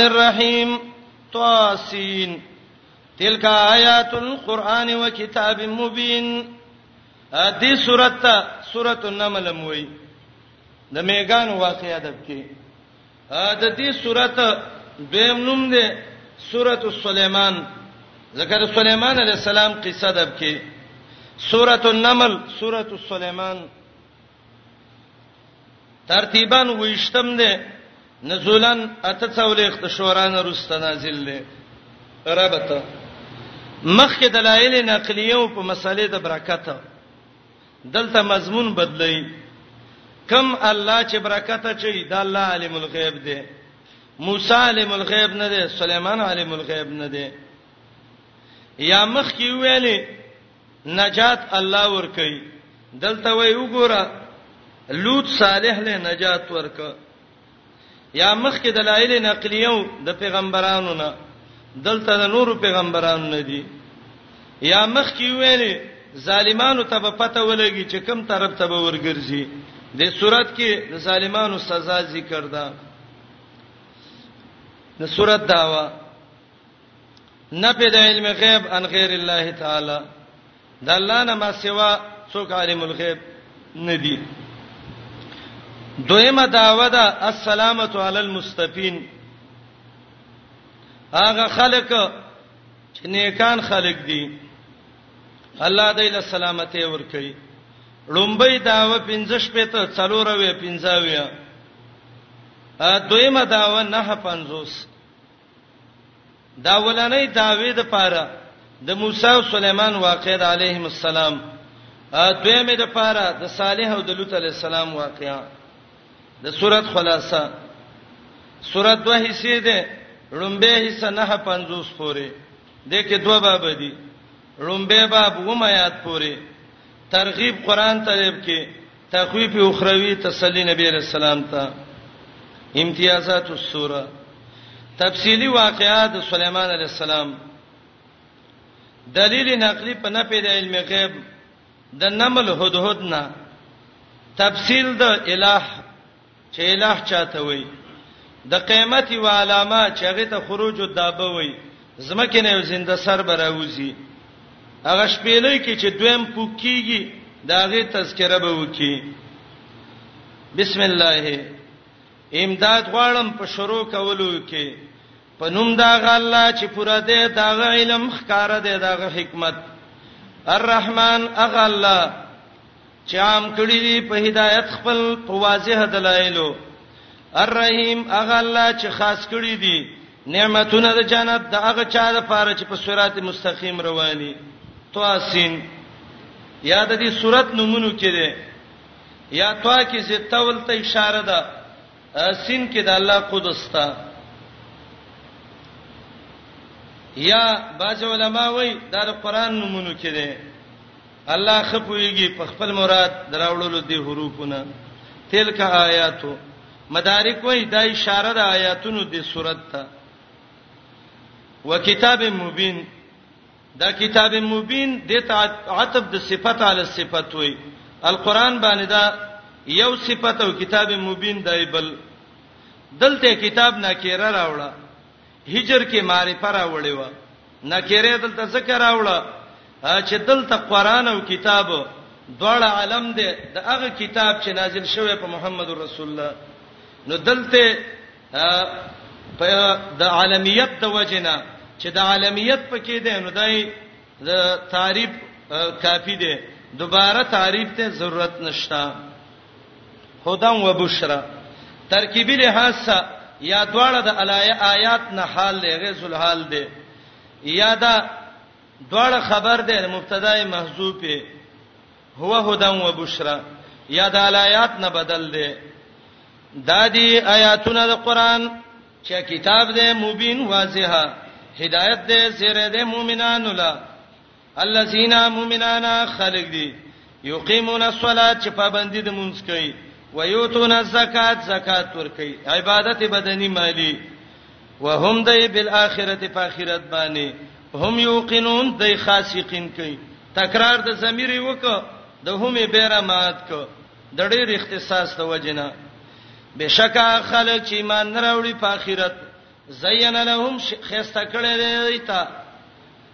الرحیم طاسین تلک آیات القرآن و کتاب مبین دې سورته ته سورته النمل موي د میګان واقعیا د کې د دې سورته دیم نوم دی سورته سليمان ذکر سليمان عليه السلام قصه د کې سورته النمل سورته سليمان ترتیبا ویشتم دی نزولا اته څولېخت شوران رست نازل دی ربط مخکې دلایل نقلیه او په مسالې د برکت دلته مضمون بدلی کم الله چې برکت چي دا الله عالم الغیب دی موسی عالم الغیب نه دی سليمان عالم الغیب نه دی یا مخ کې ویلې نجات الله ورکي دلته وای وګوره لوط صالح له نجات ورک یا مخکې دلایل نقلیو د پیغمبرانو نه دلته د نورو پیغمبرانو نه دي یا مخکې ویلي ظالمانو ته په پته ولګي چې کم طرف ته به ورګرځي د صورت کې د ظالمانو سزا ذکر ده د صورت داوا نه په د علم غیب ان غیر الله تعالی د الله نه ما سوا څوک عالم الغیب نه دی دویمه داوا ده السلامت علی المستفین هغه خلک چې نیکان خلک دي الله دې له سلامته ور کوي لومبۍ داوه 15 پته څلوروي 15 ویا دویمه داوه نه 50 دا ولنې داوی د پاره د موسی او سليمان واقع د عليهم السلام دویمه د پاره د صالح او د لوط عليه السلام واقعا د سورۃ خلاصہ سورۃ دوه حصے ده لومبه حصہ نه 50 پورې د کې دوه باب دي لومبه باب و میات پورې ترغیب قران طلب کې تخویف اخروی تسلی نبی علیہ السلام ته امتیازات السوره تفصیلی واقعات سليمان علیہ السلام دلیل نقلی په نه پیدا علم غیب د نمل هدهد نه تفصیل د الہ چې الہ چاته وي د قیامت و علامه چې هغه ته خروج الدابه وي زمکه نه زنده سر براوزی هغه شپېلې کې چې دویم پوکیږي داغه تذکره به وکي بسم الله امداد غواړم په شروع کولو کې په نوم دا غلا چې پورا دې دا علم ښکار دې دا حکمت الرحمن اغلا چې عام کړی وی په هدایت خپل په واضح دلایلو الرحیم هغه الله چې خاص کړی دی نعمتونه د جنت د هغه چا لپاره چې په صراط مستقیم رواني تواسین یاد دي صورت نمونه کړي یا توا کې چې تول ته اشاره ده سین کې د الله قدس ته یا باج علماء وای دا د قران نمونه کړي الله ښه پوهېږي په خپل مراد د راوړلو دې حروفو نه. تلک آیاتو مدارک وایي دا اشاره ده آیاتونو دې سورت ته. وکتاب مبین دا کتاب مبین د عتب د صفت علی صفت وي القرآن باندې دا یو صفت او کتاب مبین دی بل دلته کتاب نکیره راوړه هجر کې معرفه راوړې و نکره دلته ذکر راوړه چې دلته قران او کتاب دواړه عالم دی د هغه کتاب چې نازل شوی په محمد رسول الله نو دلته په د عالمیت د وجنه چې د عالمیت پکې ده نو دای د تعریف کافی ده دوباره تعریف ته ضرورت نشته هدی و بشرا ترکیبی لحاظ سا یا دواړه د الایه آیات نه حال دی غیر ذل حال دی یا دا دواړه خبر دی مبتدا محذوف هو هدی و بشرا یا د الایات نه بدل دی دا دی آیاتونه د قران چې کتاب دی مبین واضحه هدایت دی زیره دی مؤمنانو لا الذين مؤمنانا خلق دي یقیمون الصلاه چې پابندي د مونږ کوي ويوتون الزکات زکات ور کوي عبادت بدني مالی وهم دای بالاخره په اخرت باندې هم یوقنون دای خاص یقین کوي تکرار د ضمیر وک د همې بیره مات کو د ډېر اختصاص د وجنه بشکا خلک چې ایمان نه راوړي په آخرت زین لهم خسته کړي دی ته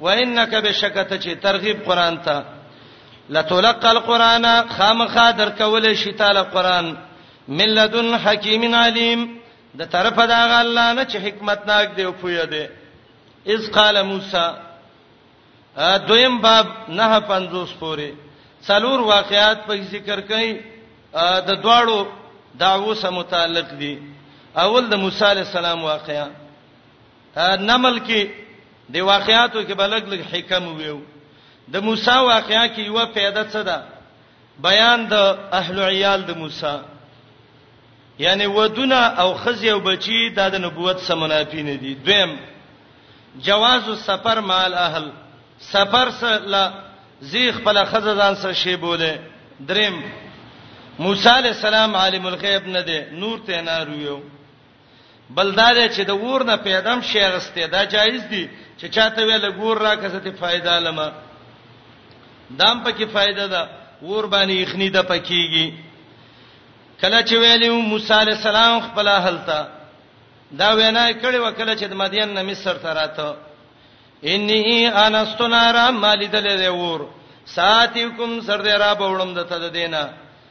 وانک بشکته چې ترغیب قران ته لتلقى القران خامخا درکول شي تعالی قران ملذن حکیم علیم د طرف دا غ الله نه چې حکمت ناک دی او پوی دی اذ قال موسی دویم باب نه 50 پورې څلور واقعات په ذکر کړي د دواړو دعوو سره متعلق دي اول د موسی علی السلام واقعا نمل کې د واقعاتو کې بلګ لګ حکم ویو د موسی واقعیا کې یو پیدا څه ده بیان د اهل عیال د موسی یعنی ودونه او خزی او بچی د نبوت سره منافی نه دي دویم جواز السفر مع الاهل سفر سره زی خپل خزه ځان سره شی بوله دریم موسی علی السلام عالم الغیب نه دی نور ته نه رویو بل دا دی چې د ور نه پیدم شي غسته دا جایز دی چې چاته ویل ګور را کسه ته فائدہ لمه دام پکې فائدہ ده ور باندې یخنی د پکېږي کله چې ویلو موسی علی السلام خپل حالتا دا وینا کړي وکړه چې د مدین نه مصر ته راته انی انستو نارا مالیدل دی ور ساتیکم سر دی را بوړم د تد دینه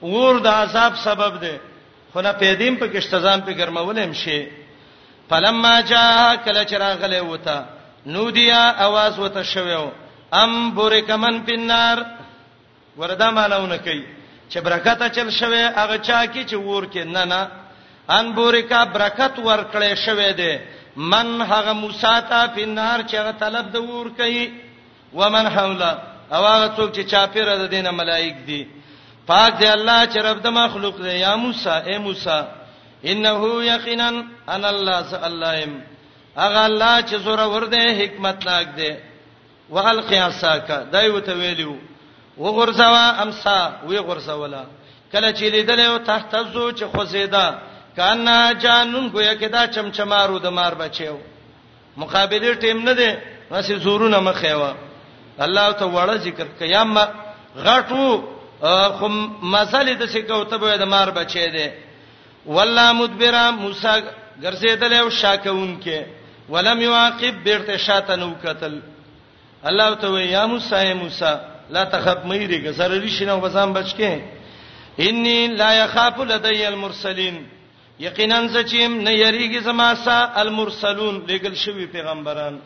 اور د عذاب سبب دی خو نه پیدیم په کښته ځان په ګرمولم شي فلما جاء کله چې راغله وته نو دیا आवाज وته شوو ام بورک من پنار وردا مانونه کوي چې برکت چل شوه هغه چا کی چې ور کې نه نه ان بورکا برکت ورکړې شوه دې من هغه موسی ته پنار چې هغه طلب د ور کوي ومن حوله او هغه څوک چې چاپیره د دینه ملائک دي پاک دی الله چې رب د مخلوق دی یا موسی اے موسی انه یقینا ان الله ز الایم هغه الله چې زور ور دی حکمت ناک دی والقی عصاک دای وته ویلو وغورځوا امسا وی غورځولا کله چې لیدل او تحت زو چې خوزیدا کانا جانون گویا کې دا چمچمارو د مار بچیو مقابله ټیم نه دی واسه زورونه مخه و الله ته وړه ذکر قیام غټو خو مسالې د څه کوته به د مار بچی دی والله مدبره موسی ګرځیدل او شاکون کې ولم یعاقب بیرته شاته نو قتل الله ته وی یا موسی موسی لا تخف مې ریګه سره ریښنه وبزان بچکه انی لا یخاف لدی المرسلین یقینا زچیم نه یریږي زما سا المرسلون لګل شوی پیغمبران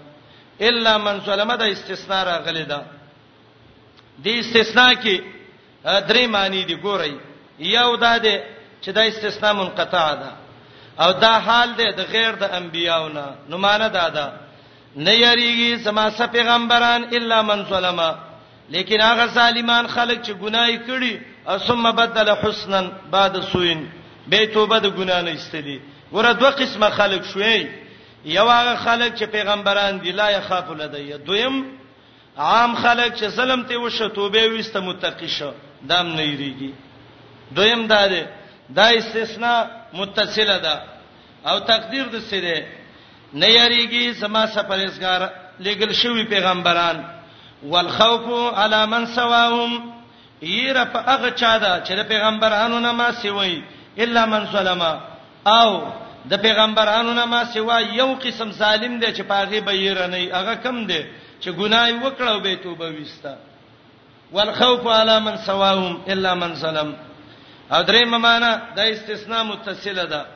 الا من ظلم دا استثناء راغلی دا دې استثناء کې درې معنی دي ګورئ یو دا ده چې دا استثناء منقطع ده او دا حال ده د غیر د انبیاونه نو معنی دا ده نه یریږي زما سره پیغمبران الا من ظلم لیکن هغه ظالمان خلک چې ګناي کړي او ثم بدل حسنا بعد سوین به توبه د ګنا نه استلی ګوره دوه قسمه خلک شوي یو هغه خلک چې پیغمبران دی لا یخاف لدی دویم عام خلک چې ظلم ته وشه توبه وسته متقی شو دام نه یریږي دویم دا ده دا استثناء متصله ده او تقدیر د څه دی نه یریږي زما سپریزګار لګل شوی پیغمبران والخوف علی من سواهم یره په هغه چا ده چې د پیغمبرانو نه ما سیوي الا من ظلم او د پیغمبرانو نه ما سیوا یو قسم ظالم دی چې پاغه به یې رنه هغه کم دی چې ګناي وکړو به توبه وستا والخوف علی من سواهم الا من ظلم او درې ممانه د استثناء متصله ده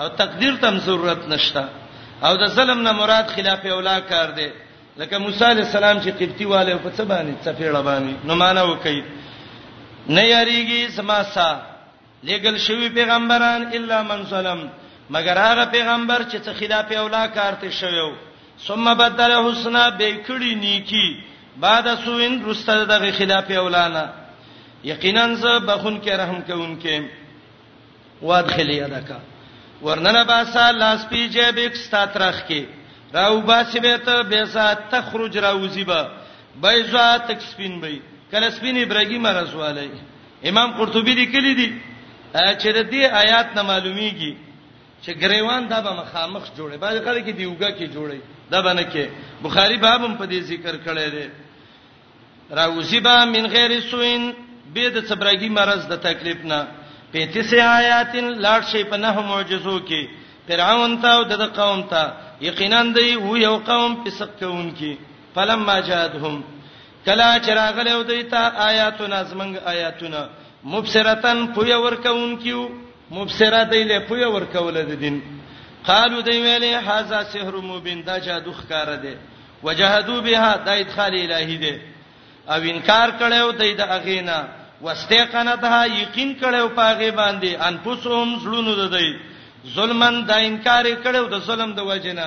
او تقدیر تم ضرورت نشته او د ظلم نه مراد خلاف اولا کار دی لکه موسی علی السلام چې قبطی والے په څه باندې څپېړه باندې نو معنا وکي نه یریږي سماسا لېګل شوی پیغمبران الا من ظلم مگر هغه پیغمبر چې څه خلاف اولا کارته شویو ثم بدل حسنا به کړي نیکی بعد سوین رسته دغه خلاف اولانا یقینا ز بخون کې رحم کوونکې وادخلی ادکا ورننه باسا لاس پی جیب یک ستاترخ کې راو باسی به ته به سات تخرج راوزی به بيزا تک سپین بې کله سپین ابراهیم رسوالای امام قرطبي لیکلی دی چې د دې آیات نه معلومیږي چې غریوان دا به مخامخ جوړي باز خلک دی یوګه کې جوړي دا باندې کې بخاری بابم په دې ذکر کړی دی راوسی با من غیر سوین به د صبرګي مرز د تکلیف نه پېتی سه آیات لاړ شي په نه معجزو کې فرعون ته او د قوم ته یقینا دی و یو قوم په سکون کې فلما جاءتهم کله چې راغلی او دوی ته آیاتونه زمنګ آیاتونه مبصرتن پوی ورکون کیو مبصره دی له پوی ورکول د دین قالو دی ویلې هاذا سحر مبین دا جادو ښکار دی وجهدوا بها دا ادخال الهی دی او انکار کړو دی د اغینا واستيقنتها یقین کړو پاغه باندې انفسهم زړونو د دی ظلمن دا انکار کړو د ظلم د وجنه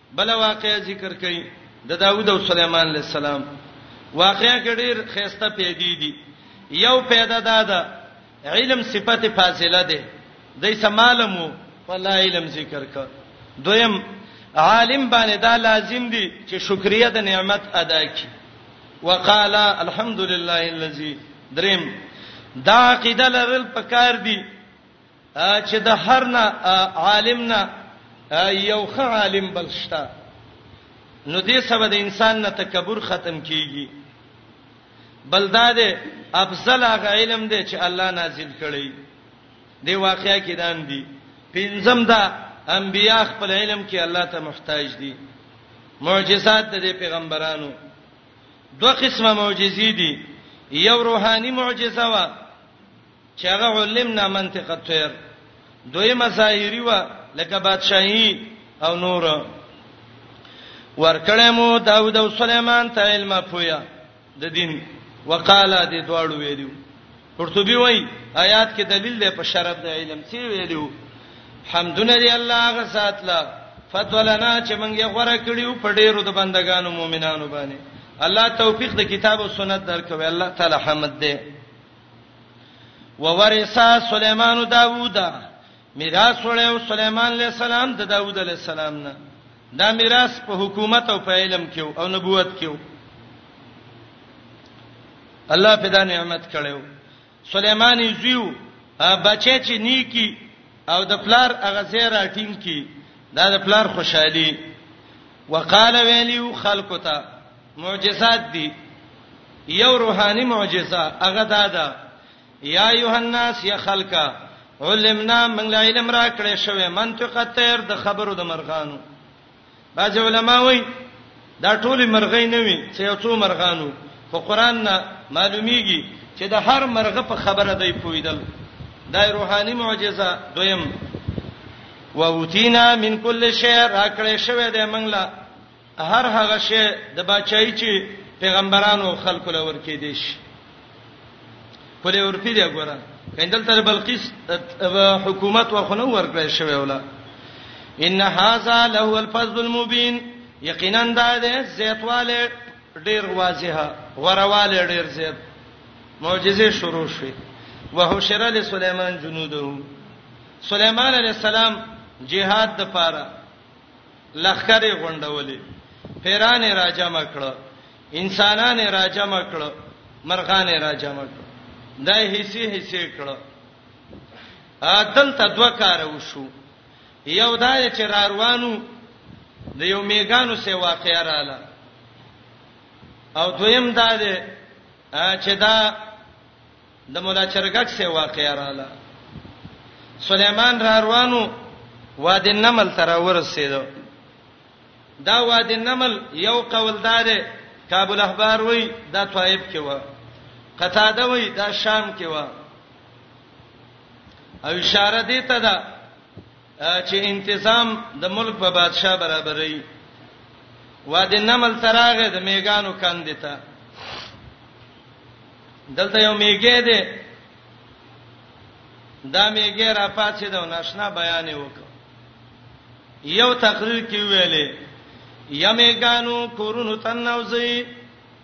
بل واقعه ذکر کړي د داوود او سليمان عليه السلام واقعه کې ډېر خيسته پیدې دي یو پیدا ده د علم صفته فاضله ده دای سمالمو ولا علم ذکر ک دویم عالم باندې دا لازم دي چې شکریا د نعمت ادا کړي وقال الحمد لله الذي دریم دا عقیده لرل پکار دي چې د هر نه عالم نه یو ښه عالم بل شته نو دې سبب د انسان نه تکبر ختم کیږي بل دا دی افضل هغه علم دی چې الله نازل کړی دی واقعیا کې دام دی پنځم دا انبیا خپل علم کې الله ته محتاج دي معجزات د پیغمبرانو دوه قسمه معجزې دي یو روحاني معجزه وا چې هغه علمنا منطق الطير دویمه ظاهری و لکه بادشاہي او نور ورکړې مو داوود او سليمان ته علم پویا د دین وقاله دې دواړو ویلو قرطبي وای آیات کې دلیل دی په شرط د علم سی ویلو حمدونه دی الله هغه ذات لا فضلنا چې مونږ یې غوړه کړیو په ډیرو د بندگانو مؤمنانو باندې الله توفیق د کتاب او سنت درکوي الله تعالی حمد دی وورثا سليمان داوود میراث وړو سليمان عليه السلام د داوود عليه السلام نه دا میراث په حکومت او په علم کې او نبوت کې الله په دا نعمت کړو سليمان زیو بچی چې نیکی او د پلار هغه زیرا ټیم کی دا د پلار خوشحالي وقاله ویلیو خلقتا معجزات دي یو روحاني معجزه هغه دا ده یا یوهناس یا خلقا علمنا من لا علم را کړې شوی منطقه تیر د خبرو د مرغانو باج علماء وایي دا ټول مرغې نه وي چې یو څو مرغانو خو قران نه معلومیږي چې د هر مرغه په خبره دی پویدل دا روحاني معجزه دویم ووتینا من کل شی راکړې شوې ده منګلا هر هغه شی د بچای چې پیغمبرانو خلکو لور کې دي شي په لور کې دی ګوره کیندل تر بلقیس حکومت ورخنه ورکړی شوی ولا ان هاذا له الفضل المبین یقینا دا دې زیتواله ډیر واضحه ورواله ډیر زیات معجزه شروع شوه وحشر لسليمان جنوده سليمان عليه السلام جهاد د پاره لخر یې غونډولې پیران یې راجمع کړه انسانان یې راجمع کړه مرغان یې راجمع کړه دا هيسي هيسي کړه دلته دوه کار وشو یو دا چې را روانو د یو میګانو سه واقعیا رااله او دویم دا ده چې دا د مولا چرګک سه واقعیا رااله سليمان را روانو وادي النمل تر ورسېدو دا وادي النمل یو قولدار کابل احبار وای دا طائف کې و قتاده وای دا شام کې و او اشاره دی ته دا چې انتظام د ملک په بادشاه برابرې وادي نمل تراغه د میګانو کاندې ته دلته یو میګې ده دا میګې را پاتې ده ناشنا بیان وکړ یو تقریر کې ویلې یمیګانو کورونو تنوزي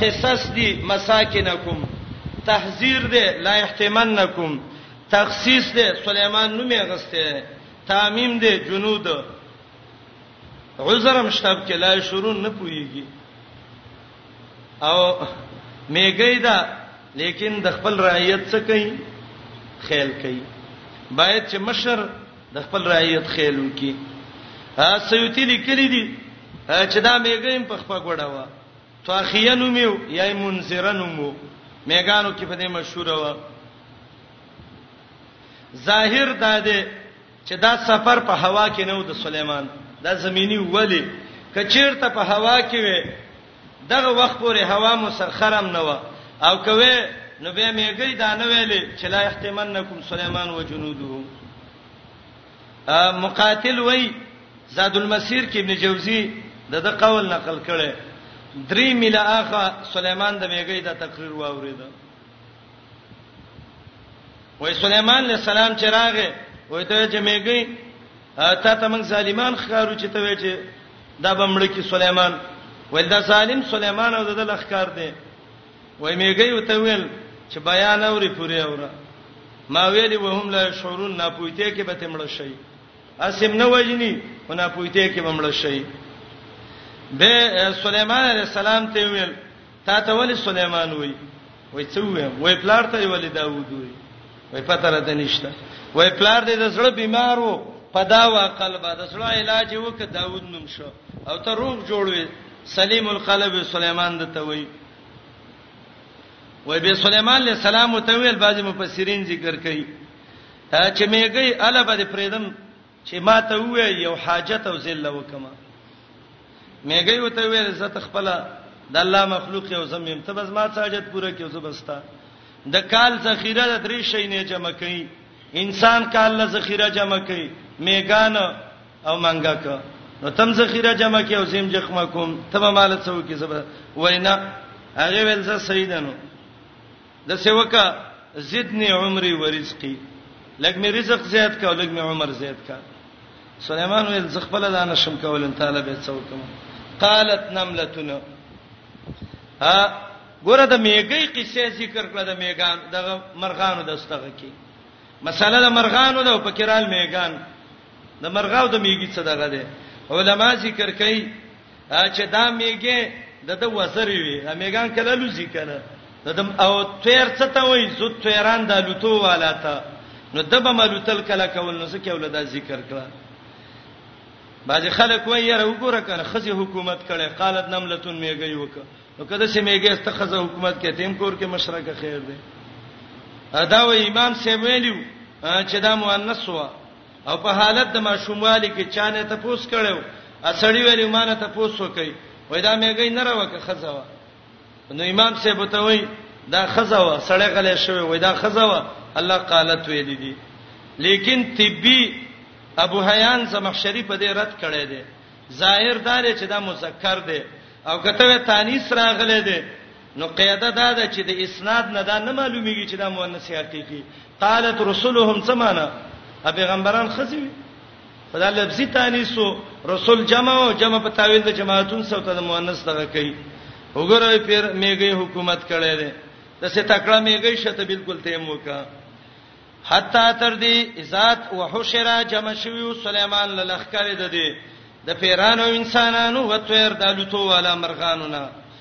قصص دي مساکنکم تحذیر دی لا احتمنکم تخصیص دی سليمان نوم یې غسته تعمیم دی جنود عذرم شتاب کې لا شروع نه پويږي او میګی دا لیکن د خپل رعیت څخه کوي خیال کوي باید چې مشر د خپل رعیت خیال وکي سیوطي لیکلي دي چې دا میګیم په خپل ګډه و تواخیه نوم یو یا منذره نوم وو میګانو کې په دې مشهور و ظاهر دا دی چې دا سفر په هوا کې نه و د سليمان دا زميني ولی کچیرته په هوا کې وي دغه وخت پورې هوا مسخرم نه و او کوي نو به میګی دا نه ویلې چې لا احتمنکم سليمان و جنوده مقاتل وای زاد المسیر کې ابن جوزی د د قول نقل کړي درې میله اخا سليمان د میګی دا تقریر واورید وای سليمان علیہ السلام چې راغې وای ته چې میګی تا ته موږ ظالمان ښکارو چې ته وې چې دا بمړ کې سليمان ول دا ظالم سليمان او د لخکار دی وای میګي وته ویل چې بیان اوري پوره اوره ما ویلی وهم لا شعورون نه پویته کې به تمړ شي اسیم نه وجنی ونا پویته کې بمړ شي به سليمان عليه السلام ته ویل تا ته ولې سليمان وای وای څه وې وای پلار ته ویل داوود وای وای پته را ده نشته وای پلار دې د زړه بیمار وو په دا واقل به د زړه علاج وکړ داوود نوم شو او ته روغ جوړوي سلیم القلب سليمان د توي وای به سليمان له سلام وتویل بعضی مفسرین ذکر کوي چې میګي الا به پریدم چې ما ته وې یو حاجت او ذل وکما میګي وته وې زه ته خپل د الله مخلوق یو زمیم ته بس ما ته حاجت پوره کیو زه بستا د کال ذخیره د درې شي نه جمع کړي انسان کال له ذخیره جمع کړي میګان او منګه ک نو تم ذخیره جمع کړي او زم جخمه کوم ته مال څو کې زبر وینا هغه ول زه سیدنو د سیوکا زدنی عمري ورزقي لګ مې رزق زیات کا لګ مې عمر زیات کا سليمان ویل زه خپل دا نشم کولم تعالی به څوکم قالت نملتنا ها ګوره د میګي قصې ذکر کړه د میګان د مرغانو دستغه کې مساله د مرغانو د پکرال میګان د مرغاو د میګي څه دغه ده علما ذکر کوي چې دا میګه د د وزرې وي میګان کله لوزي کنه دم او تیر څه ته وای زو تیران د لوتو والا ته نو د به ملوتل کله کول نو څه کول دا ذکر کړه بعض خلک وای یاره وګوره کنه خزي حکومت کړي قالت نملتون میګي وک نو کده چې میګي است خزه حکومت کې تیم کور کې مشرکه خیر دی ادا و امام سی ویلو چې دا مؤنث و او په حالت د ماشوموالي کې چانه ته پوس کړو اسړی ویلی مانه ته پوس وکي وای دا میګی نه راوکه خزوا نو امام صاحب ته وای دا خزوا سړی غلې شوی وای دا خزوا الله قالت ویل دي لیکن طبي ابو حیان زمخشری په دې رد کړی دی ظاهر دار چې دا مذکر دی او کته تانیس راغلی دی نو قاعده دا ده چې د اسناد نه دا نه معلومیږي چې دا مؤنث حقيقي قالت رسلهم څه معنی پیغمبران خزي وي خدای لفظي تانیس رسول جمع او جمع په تعویل د جماعتون سره ته مؤنث دغه کوي وګوره پیر میګي حکومت کړي ده د څه تکړه میګي شته بالکل تیم وکا حتا تر دې ذات وحشرا جمع شوی سليمان للخکره ده دې د پیرانو انسانانو وتویر دالوتو والا مرغانونه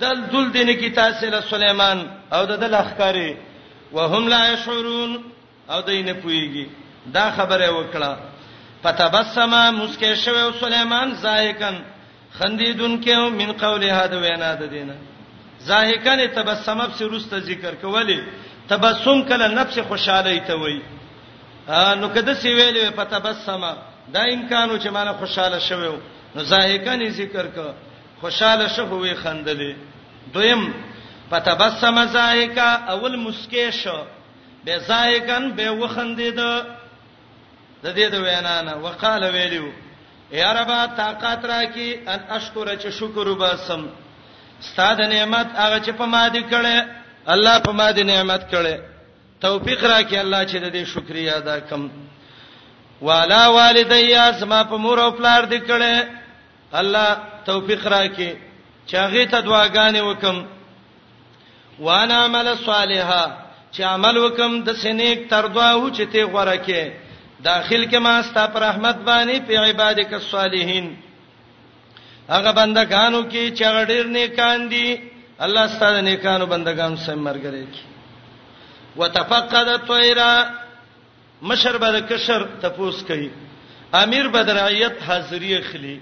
دل دل دین کی تاسو له سليمان او د دل اخکاری وهم لا يشعرون او دینه پویږي دا خبره وکړه فتبسم مسکه شو سليمان زاهکن خندیدون کې من قولها د وینا د دینه زاهکن تبسم په سرسته ذکر کولی تبسم کله نفس خوشاله ته وای نو کده سی ویلې فتبسم دا امکانو چې مانه خوشاله شوو نو زاهکن ذکر کو خوشاله شو وې خندلې دویم فتبسم زاهکا اول مسکه شو به زاهکن به وخندید د دې د وینا نه وقاله ویلو یا رب طاقت راکی ان اشکر چې شکر وباسم ستاد نعمت هغه چې په ما دي کړي الله په ما دي نعمت کړي توفیق راکی الله چې د دې شکریا ادا کم والا والدیا زما په مور او پلار دي کړي الله توفیق راکې چې هغه ته دعاګانې وکم وانا عمل صالحا چې عمل وکم د سنیک تر دعا و چې ته غوړه کې داخل کې ما ستا پر رحمت باندې په عبادت الصالحین هغه بندگانو کې چې غډیر نیکان دي الله ستاسو نیکانو بندگانو سم مرګره کی وتفقد الطيرا مشر به د کشر تپوس کوي امیر به د رعیت حاضری اخلي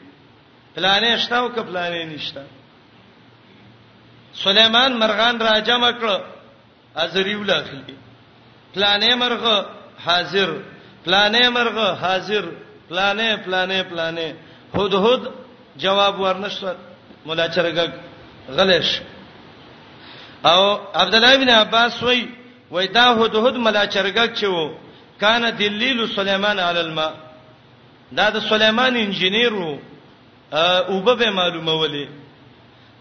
پلانې شته او که پلانې نشته سليمان مرغان راجم کړ حاضری ولاخلي پلانې مرغ حاضر پلانې مرغ حاضر پلانې پلانې پلانې هود هود جواب ورنشته مولا چرګ غلش او عبد الله بن عباس وای وای دا هدهد ملا چرګک چې وو کان دلیل سليمان علی الماء دا د سليمان انجنیر وو او به معلومه ولې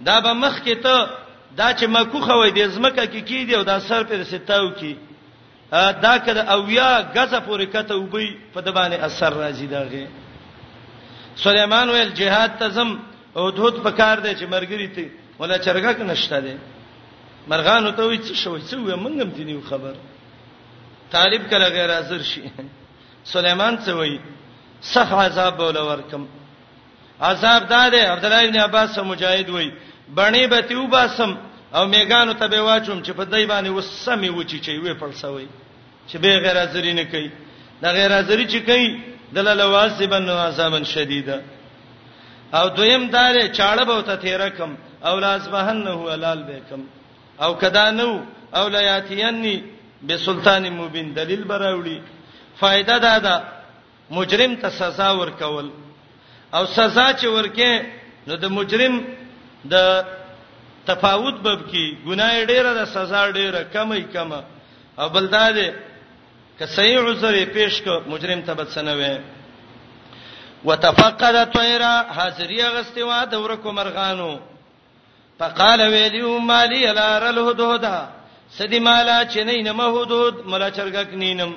دا به مخ کې ته دا چې ما کوخه وای د زمکه کې کی دی او دا سر پر ستاو کی دا کده او یا غزه پورې کته وبي په د باندې اثر راځي داغه سليمان ویل جهاد تزم او دود پکار دی چې مرګري ته ولا چرګه نشته دی مرغانو ته وی څه شوی څه وی مونږ هم تینیو خبر طالب کله غیر حاضر شي سليمان څه وی سخ عذاب بوله ورکم عذاب دار عبد الله ابن عباس مجاهد وی بڼې به تیو باسم او میګانو ته به واچوم چې په دای باندې وسمه وچی چي وی پړسوي چې به غیر حاضری نه کوي دا غیر حاضری چې کوي دله لواسبن عذابن شدیده او دویم دار چاړه به ته تیر کم او لاس بهنه حلال به کم او کدا نو او لیاتینی بسلطان مبین دلیل براوړي فائدہ دا ده مجرم ته سزا ورکول او سزا چې ورکه نو د مجرم د تفاوت باب کې ګناه ډیره ده سزا ډیره کمې کمه او بل دا ده که صحیح عذر پیش کو مجرم ته بچنوي وتفقد طيرا حاضریا غستوا د ورکو مرغانو فقال ویلو مالی لار الهدودا سدی مالا چنین مهدود ملا چرګک نینم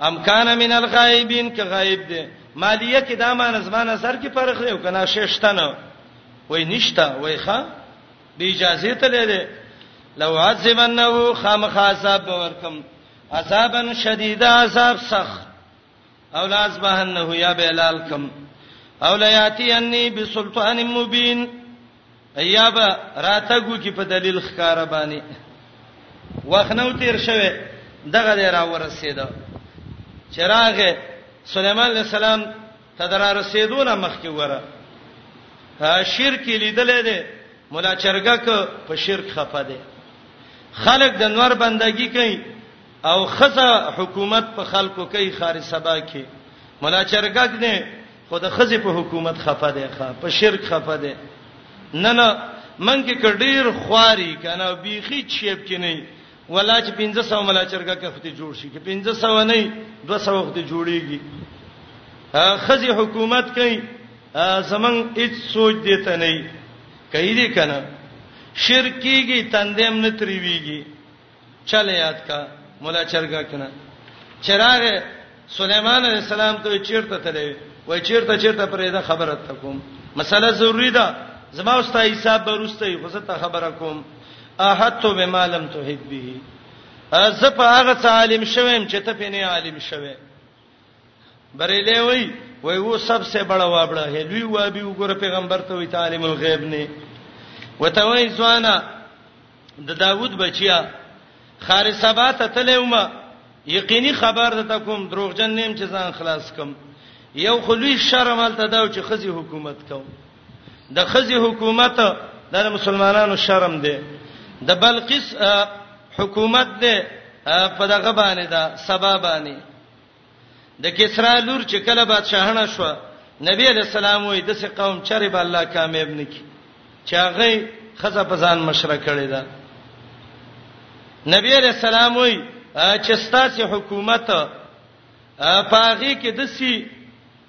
ام کان من الغائبین ک غائب دی مالیه کې دا مان زمانه سر کې فرق دی کنه ششتنه وای نشتا وای ښا به اجازه ته لري لو عذبنه خامخ عذاب ورکم عذابا شدید عذاب سخت او لا اصبحنه یا بلال کم او لا یاتی انی بسلطان مبین ایابا راتګو کی په دلیل ښکارا باندې وخنو تیر شوه دغه دی را ورسېده چراغه سليمان عليه السلام تدرا رسیدونه مخکې وره شرک لیدلې ده مولا چرګک په شرک خفه ده خلق د نور بندگی کوي او خزه حکومت په خلکو کوي خاري سبا کې ملا چرګک نه خو د خزه په حکومت خفه دی ښا په شرک خفه دی نه نه من کې کډیر خواري کنه بیخي چیب کې نه ولا چې 1500 ملا چرګک خفته جوړ شي کې 1500 نه 200 وخت جوړیږي خزه حکومت کوي زمنګ هیڅ سوچ دیته نه کوي دې کنه شرکیږي تندیم نه تریویږي چل یاد کا مولا چرګا کنه چراغ سليمان عليه السلام ته چیرته تلې وای چیرته چیرته پرې دا خبره ته کوم مسله ضروری ده زما اوستا حساب برسته خو زه ته خبره کوم احدت بما لم تحد به زه په هغه څه عالم شوم چې ته په نه عالم شوم بریلی وای وای وو سب سے بڑا وابړه ہے لوی وابي وګوره پیغمبر ته وی تعلیم الغیب نه وته وای ځوانا د داوود بچیا خارج سبا ته تلومه یقیني خبر ده کوم دروغجن نیم چې ځان خلاص کم یو خلوی شرم الته دا چې خزي حکومت کوم د خزي حکومت د مسلمانانو شرم دی د بلقیس حکومت دی په دغه باندې دا سبا باندې د کسرا لور چې کله بادشاہانه شو نبی علیہ السلام وې د سې قوم چرې به الله کامیاب نکي چې هغه خزه په ځان مشره کړی دا نبی علیہ السلام وې چې ستاسو حکومت پاغي کې د سې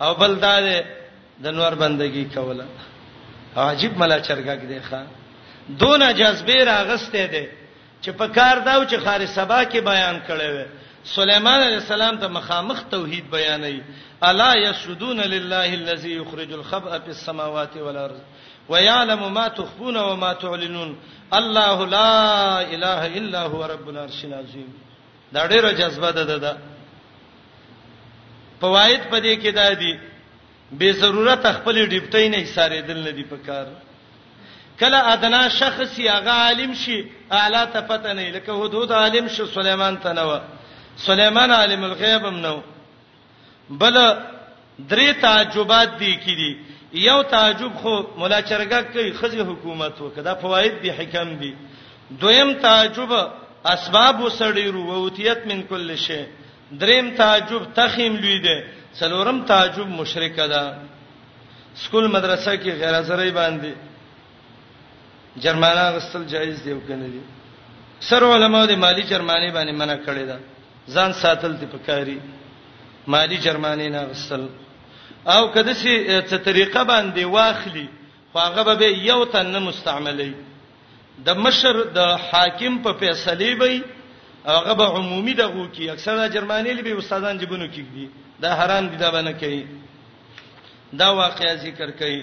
او بل دا ده د نور بندگی کوله عجیب ملا چرګک دی ښا دونه جذبه راغسته دی چې په کار داو چې خارج سبا کې بیان کړي وي سليمان عليه السلام ته مخامخ توحید بیانوي الا يسجدون لله الذي يخرج الخبأ في السماوات والارض ويعلم ما تخفون وما تعلنون الله لا اله الا هو رب العرش العظيم دا ډیره جذبه ده ده, ده. فواید په دې کې دا دي به ضرورت خپل ډیپټی نه ایثارې دل نه دی پکار کله ادنا شخص یا غ عالم شي اعلی ته پته نه لکه حدود عالم شو سليمان ته نه و سليمان عالم الغیب هم نه و بل درې تعجبات دي کې دي یو تعجب خو مولا چرګه کوي خزي حکومت وکدا فواید دي حکم دي دویم تعجب اسباب وسړي رووتیت من کل شی دریم تعجب تخیم لوی دی څلورم تعجب مشرک ده سکول مدرسه کې غیر زری باندې جرمانه غستل جایز دی او کنه دی سر علماء د مالی جرمانه باندې منع کړی دا ځان ساتل دی پکاري مالی جرمانه نه غستل او کده سي څه طریقه باندې واخلي خو هغه به یو تن نه مستعملي د مشر د حاکم په فیصله به هغه به عمومي دغه کی اکثره جرمانه لبي استادان جبونو کیږي دا حرام دي دا باندې کوي دا واقعیا ذکر کوي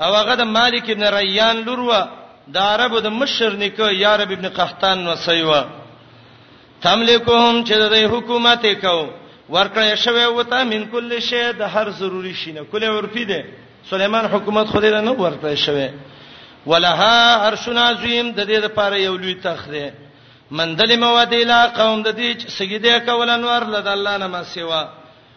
او هغه د مالک ابن ریان لور و د عربو د مشر نیکه یارب ابن قحطان نو سیوا تملکهم چې د حکومت کو ورکړې شوی وته من کل شی د هر ضروری شینه کله ورپی ده سليمان حکومت خو دې نه ورکړې شوی ولها عرش عظیم د دې لپاره یو لوی تخ ده مندل موادیلا قوم د دې سجده کول انوار لد الله نه ما سیوا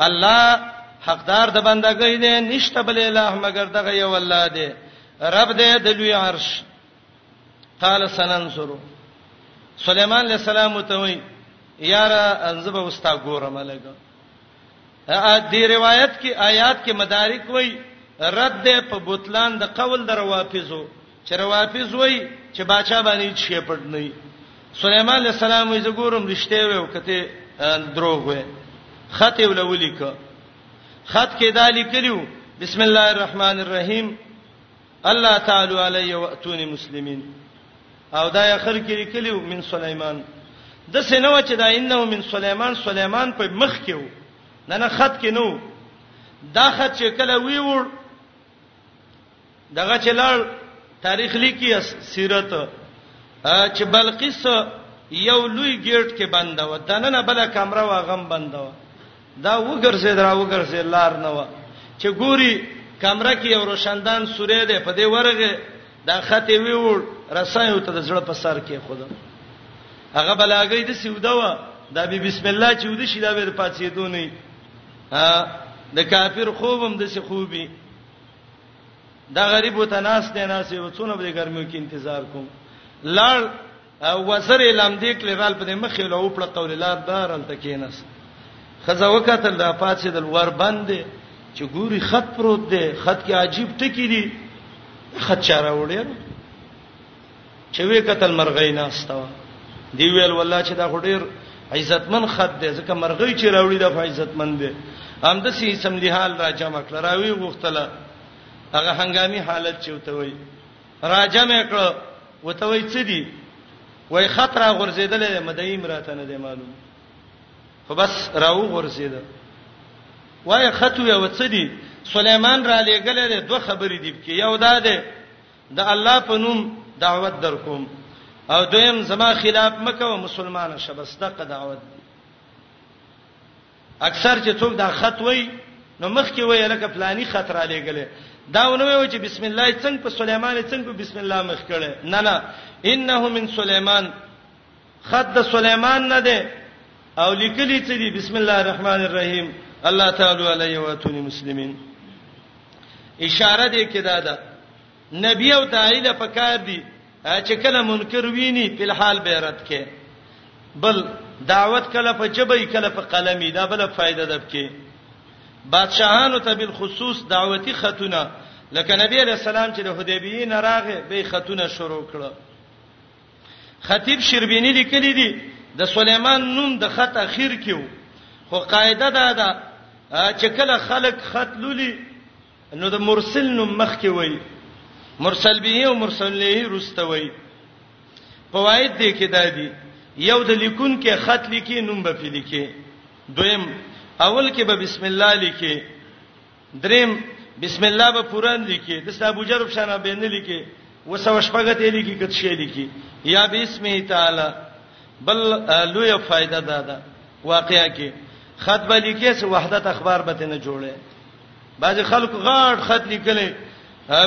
الله حقدار د بندګۍ دی نشته بل اله مگر دغه یو الله دی رب دې د لوی عرش قال سننصر سليمان عليه السلام ته وی یار انزب وستا ګورم لګا ا دې روایت کې آیات کې مدارک وی رد په بوتلان د قول دروافزو چې روافض وای چې بچا باندې هیڅ شی پټ نه وي سليمان عليه السلام یې زګورم رښتې وې او کته دروغ وې خط یې ولولې کو خط کې دا لیکلو بسم الله الرحمن الرحیم الله تعالی علی واتونی مسلمین او دا اخر کې لیکلو من سليمان د سينو چې دا انه من سليمان سليمان په مخ کې وو نه نه خط کې نو دا خط چې کله وی وړ دغه چلړ تاریخ لیکي سیرت چې بلقیس یو لوی گیټ کې بنده و دنه بل کمره و غم بنده و دا وګرځي درا وګرځي لار نه و چې ګوري کمره کې یو روشندان سورې ده په دې ورغه دا خطه ویوړ رسایو ته د زړه په سر کې خود هغه بلاګي د سیودا و دا به بسم الله چې ودی شي دا به پاتې دونی ا د کافر خوبم د څه خوبي دا غریب ته ناس نه ناس یو څونه به ګرمو کې انتظار کوم لاړ وزر لام دې کړي رال په مخې له او پړ قول لار دارل تکینس خزه وکتل دا پاتې د ور باندې چې ګوري خط پروت دی خط کې عجیب ټکی دی خط چاره وړي چې وی قتل مرغۍ نه استوا دی ویل والله چې دا هډیر عزتمن خط دی ځکه مرغۍ چې راوړي دا عزتمن دی هم د سې سم لحال را جمع کړ راوي غوښتله هغه هنګامي حالت چې وته وي را جمع کړ وته وي څه دي وای خطر غورځیدل مدعی مراته نه دی معلوم خو بس راو غورځیدل وای خطو یو څه دي سليمان را لېګل دي دوه خبرې دي کې یو دا ده د الله په نوم دعوت درکوم او دویم زما خلاف مکه او مسلمان شه بس دغه دعوت دی اکثر چې څوک دا خط وای نو مخ کې وای لکه پلاني خط را لېګلې دا ونه وای چې بسم الله څنګه په سليمان څنګه په بسم الله مخ کړي نه نه انه من سليمان خط د سليمان نه ده او لیکلی څه دي بسم الله الرحمن الرحیم الله تعالی علی و اتونی مسلمین اشاره دې کدا ده نبی او داعی له پکار دي چې کله منکر ویني په حال بیرت کې بل دعوت کله په جبې کله په قلمي دا بل فائدہ ده کې بادشاہانو ته بل خصوص دعوتی خاتونه لکه نبی علیہ السلام چې د حدیبیه نه راغې به خاتونه شروع کړه خطیب شربینی لیکلی دی د سليمان نوم د خط اخیر کیو خو قاعده دا ده چې کله خلق خط لولي نو د مرسل نوم مخ کې وای مرسل به او مرسل له رسته وای فواید دې کې دا دي یو د لیکون کې خط لیکي نوم به پې لیکي دویم اول کې به بسم الله لیکي دریم بسم الله به پوران لیکي د ابو جرب شانه به نه لیکي وسو شپګه ته لیکي کته شي لیکي یا بسم تعالی بل لوی فائدہ ده دا واقعیا کې خط به لیکي چې وحدت اخبار به نه جوړه بعض خلک غاړ خط لیکلې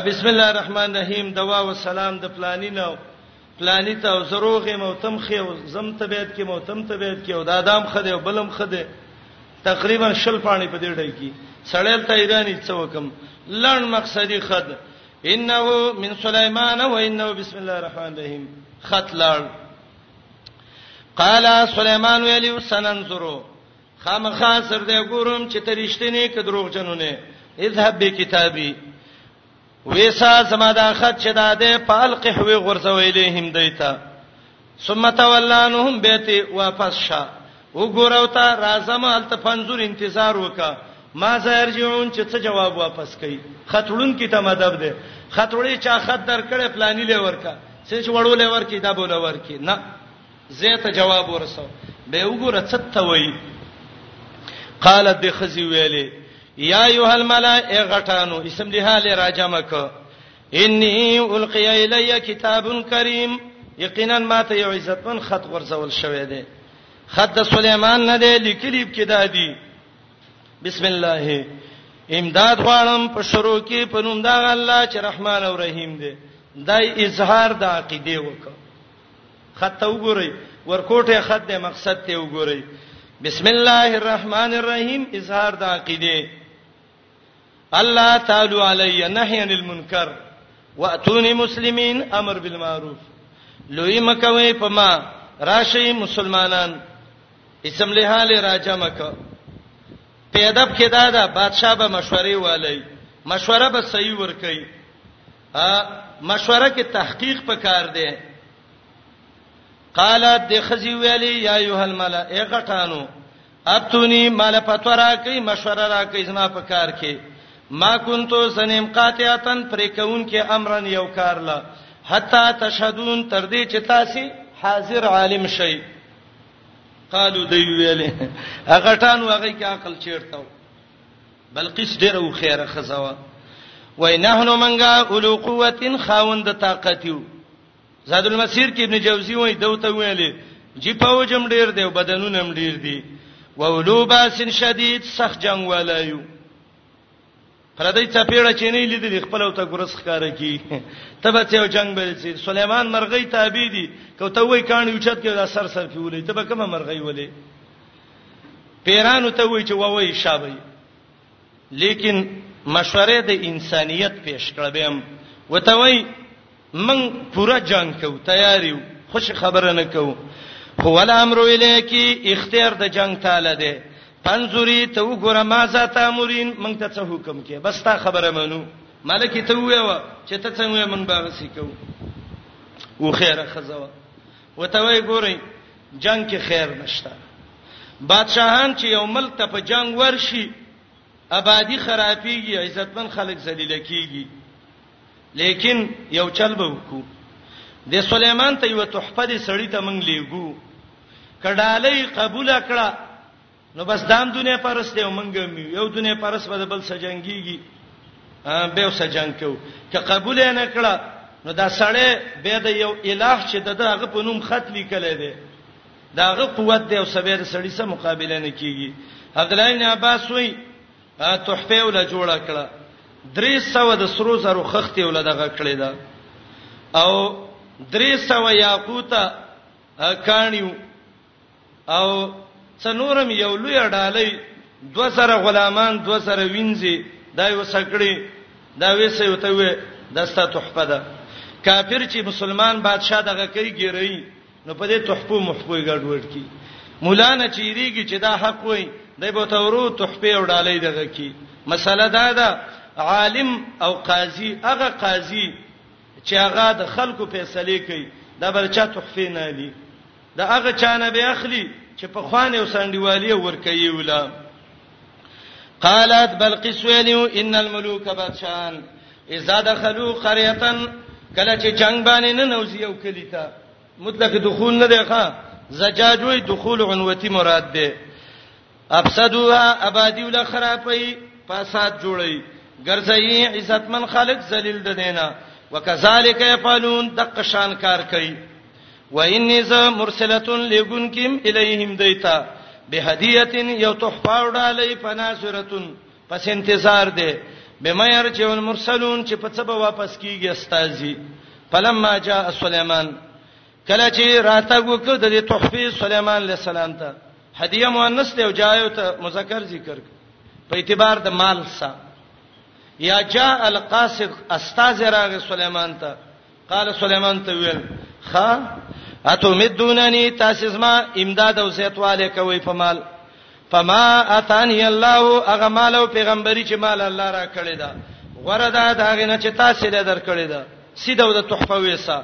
بسم الله الرحمن الرحیم دوا و سلام د پلانینو پلانی ته او زروغه موتم خې او زم طبيعت کې موتم طبيعت کې او د ادم خده او بلم خده تقریبا شل پانی په دې ډای کې سړیل ته ایرانی څوکم لړ مقصدی خد انه من سليمان و انه بسم الله الرحمن الرحیم خط لړ قال سليمان ویلی سننظرو خامخا سر دې ګورم چې ترشتنی ک دروغ جنونه اذهب به کتابي ویسا زما دا خط چې دا ده په القح وی غرزوي له هم دیتا ثم تولانهم بیت واپس شا وګورو ته راځم الته پنځور انتظار وکا ما زهر جون چې څه جواب واپس کړي خطړون کی ته مدب ده خطړې چا خط در کړې پلاني لور کا څه چې وړو لور کی دا بوله ور کی نه زه ته جواب ورسو به وګوره څه ته وای قالت د خزی ویلې یا ایه الملائ غټانو اسم دی حال راجمه ک انی القی الی کتاب کریم یقینا ما ته یو عزتمن خط ورسول شوې ده خط د سليمان نه دی لیکلی کې دادی بسم الله امداد غواړم په شروع کې په نوم دا الله چې رحمان او رحیم دی دای اظهار د عقیده وکړه خط ته وګورئ ورکوټه خط د مقصد ته وګورئ بسم الله الرحمن الرحیم اظهار د عقیده الله تعالی علی نهی عن المنکر واتونی مسلمین امر بالمعروف لوی مکوي پما راشي مسلمانان اسم له حال راجم ک پیدب کې دا دا بادشاہ به مشورې والی مشوره به صحیح ور کوي مشوره کې تحقیق پکار دی قالت د خزی ویلی یا ایه الملا ای غټانو اتونی مال پتورا کی مشوره را کی زما په کار کې ما کنتو سنیم قاطعتن پرې کون کې امرن یو کار لا حتا تشهدون تر دې چې تاسو حاضر عالم شئ قالو دی ویلې هغه ټان وغه کې عقل چیرته بلقیس ډیره وخیره خزوا وای نحن منګه اولو قوتن خاوند طاقت یو زاد المسیر کې ابن جوزی وای دوته ویلې جی پوجم ډیر دی بدنونه هم ډیر دی و اولو باسن شدید سخت جنگ ولایو پردې چپیړه چې نه لیدل خپل او ته ګرس ښکار کی تبه ته جنگ به سي سليمان مرغۍ تابع دي کو ته وای کان یوچت کې دا سر سر کې ولې تبه کومه مرغۍ ولې پیرانو ته وای چې وای شابه لیکن مشوره د انسانیت پیش کړبم وته وای من پورا جنگ کو تیاریو خوش خبره نه کو خو ول امر الیکی اختیار د جنگ تعالی ده پنځوري ته وګوره ما ذات امرین من ته څه حکم کې بس تا خبره منو ملک ته ویو چې ته څنګه من باغ سې کو و خیره خزوا وته وای ګورئ جنګ کې خیر نشته بادشاهان چې یو ملک ته په جنگ ورشي آبادی خرابېږي عزتمن خلک ذلیل کیږي لیکن یو چل به وکړو د سليمان ته یو تحفه دي سړی ته مونږ لیګو کډالې قبول کړه نو بس دام دنیا پرست یو منګه می یو دنیا پرست به بل سجنګیږي به سجنګ کو که قبول نه کړه نو دا سړی به د یو الہ چې دغه په نوم خط لیکل دی داغه قوت دی او سبیر سړی سره مقابله نه کیږي عبدالله بن عباس وی تحفه ولا جوړه کړه درې سو د سرو زرو خختې ولا دغه کړې ده او درې سو یاقوت کانیو او څنورم یو لوی ډالۍ دو سره غلامان دو سره وینځي دا یو سکړي دا وسه یو ته وې دستا تحفه ده کافر چې مسلمان بادشاه دغه کوي ګیري نو په دې تحفه محفوظ ګډوډ کی مولا نه چیریږي چې دا حق وای دی به تورو تحفه وډالې دغه کی مسله دا ده عالم او قاضي هغه قاضي چې هغه د خلکو فیصله کوي دا بل چا تحفه نه دي د هغه چا نه به اخلي چې په خوانه او سانډیوالي ورکوي ولا قالت بلقیس ویلو ان الملوک بادشاہان اذا دخلوا قريه کله چې جنگ باندې نه نوځي او کلی ته مطلق دخول نه دی ښا زجاجوی دخول عنوتی مراد دی افسدوها ابادی ول خرابې فساد جوړي ګرځي عزتمن خلق ذلیل د دینه وکذالک یفعلون دق شان کار کوي و انی ز مرسلتون لګونکم الیهم دیتا به هدیه یو تحفه وړالې فناسرتون پس انتظار دی بما يرجع المرسلون چې په څه به واپس کیږي استاذي فلما جاء سليمان کله چې راته وکړه د تحفه سليمان عليه السلام ته هدیه مؤنث ته او جایو ته مذکر ذکر په اعتبار د مال سره یا جاء القاصد استاذ راغ سليمان ته قال سليمان ته ویل خا اتو مدونني تاسو زما امداد او زیتواله کوي په مال فما اتاني الله اغه مال او پیغمبري چې مال الله را کړی دا وردا دا غنه چې تاسو له در کړی دا سیده د تحفه ویسا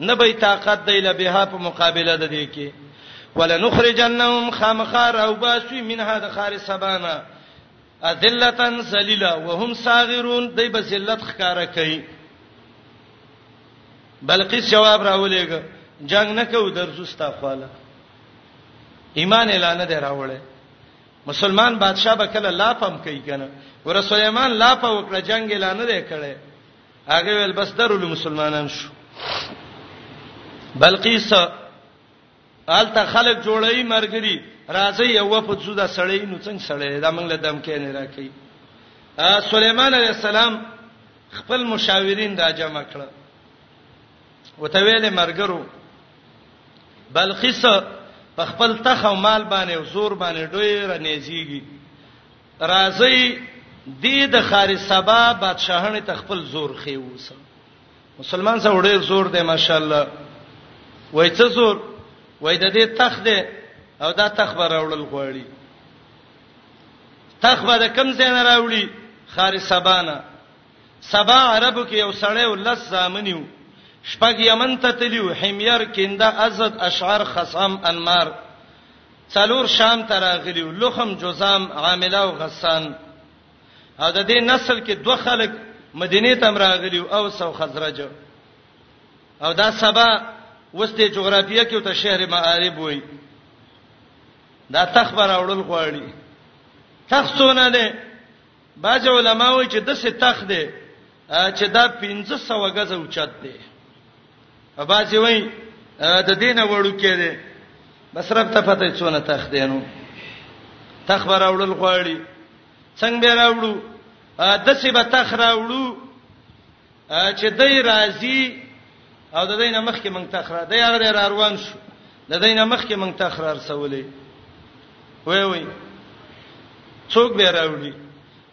نه به طاقت دی له بها په مقابله د دې کې ولنخرجنهم خامخار او باسوی منها د خار سبانا اذلتن ذلیلا وهم صاغرون دی به ذلت ښکارا کوي بلقیس جواب راولېګ جنگ نه کو درځوستا خواله ایمان اعلان دی راوړل مسلمان بادشاہ به کله لا پم کوي کنه ور سليمان لا په وکړه جنگ اعلان نه کړي هغه ول بس درول مسلمانان شو بلقیس آلته خلک جوړی مرګري راځي یو په څو دا سړی نو څنګه سړی دا موږ له دم کې نه راکې سليمان عليه السلام خپل مشاورین را جمع کړ وته ویلې مرګرو بلقیس په خپل تخ او مال باندې او زور باندې ډوی رنيزيږي راځي دې د خارج سبا بادشاهنه تخپل زور خې وسه مسلمان سره ډېر زور دی ماشاءالله وای څه زور وای د دې تخ دی او دا تخ به راوړل غواړي تخ به د کم ځای نه راوړي خارج سبا نه سبا عربو کې یو سړی ولس زامنیو شپږ یمن ته تلیو حمیر کینده ازد اشعار خصام انمار څلور شام ته راغلی و، لخم، جذام، عامله او غسان. او د دې نسل کې دوه خلک مدینه ته هم راغلی و، اوس او خزرج. او دا سبا وسته جغرافیه کې ته شهر مآرب وای. دا تخبر اورل غواړي. تخصونه ده بعض علما وایي چې د ستخ دی چې دا 1500 غزه اوچت دی بعض وایي د دینه وړو کې دی بس رب ته پته څونه تخ دینو تخ راوړل غواړي څنګه راوړو د سی به تخ راوړو چې دای راځي او د دینه مخکې مونږ تخرار دی هغه را روان شو د دینه مخکې مونږ تخرار سولې وای وای څوک به راوړي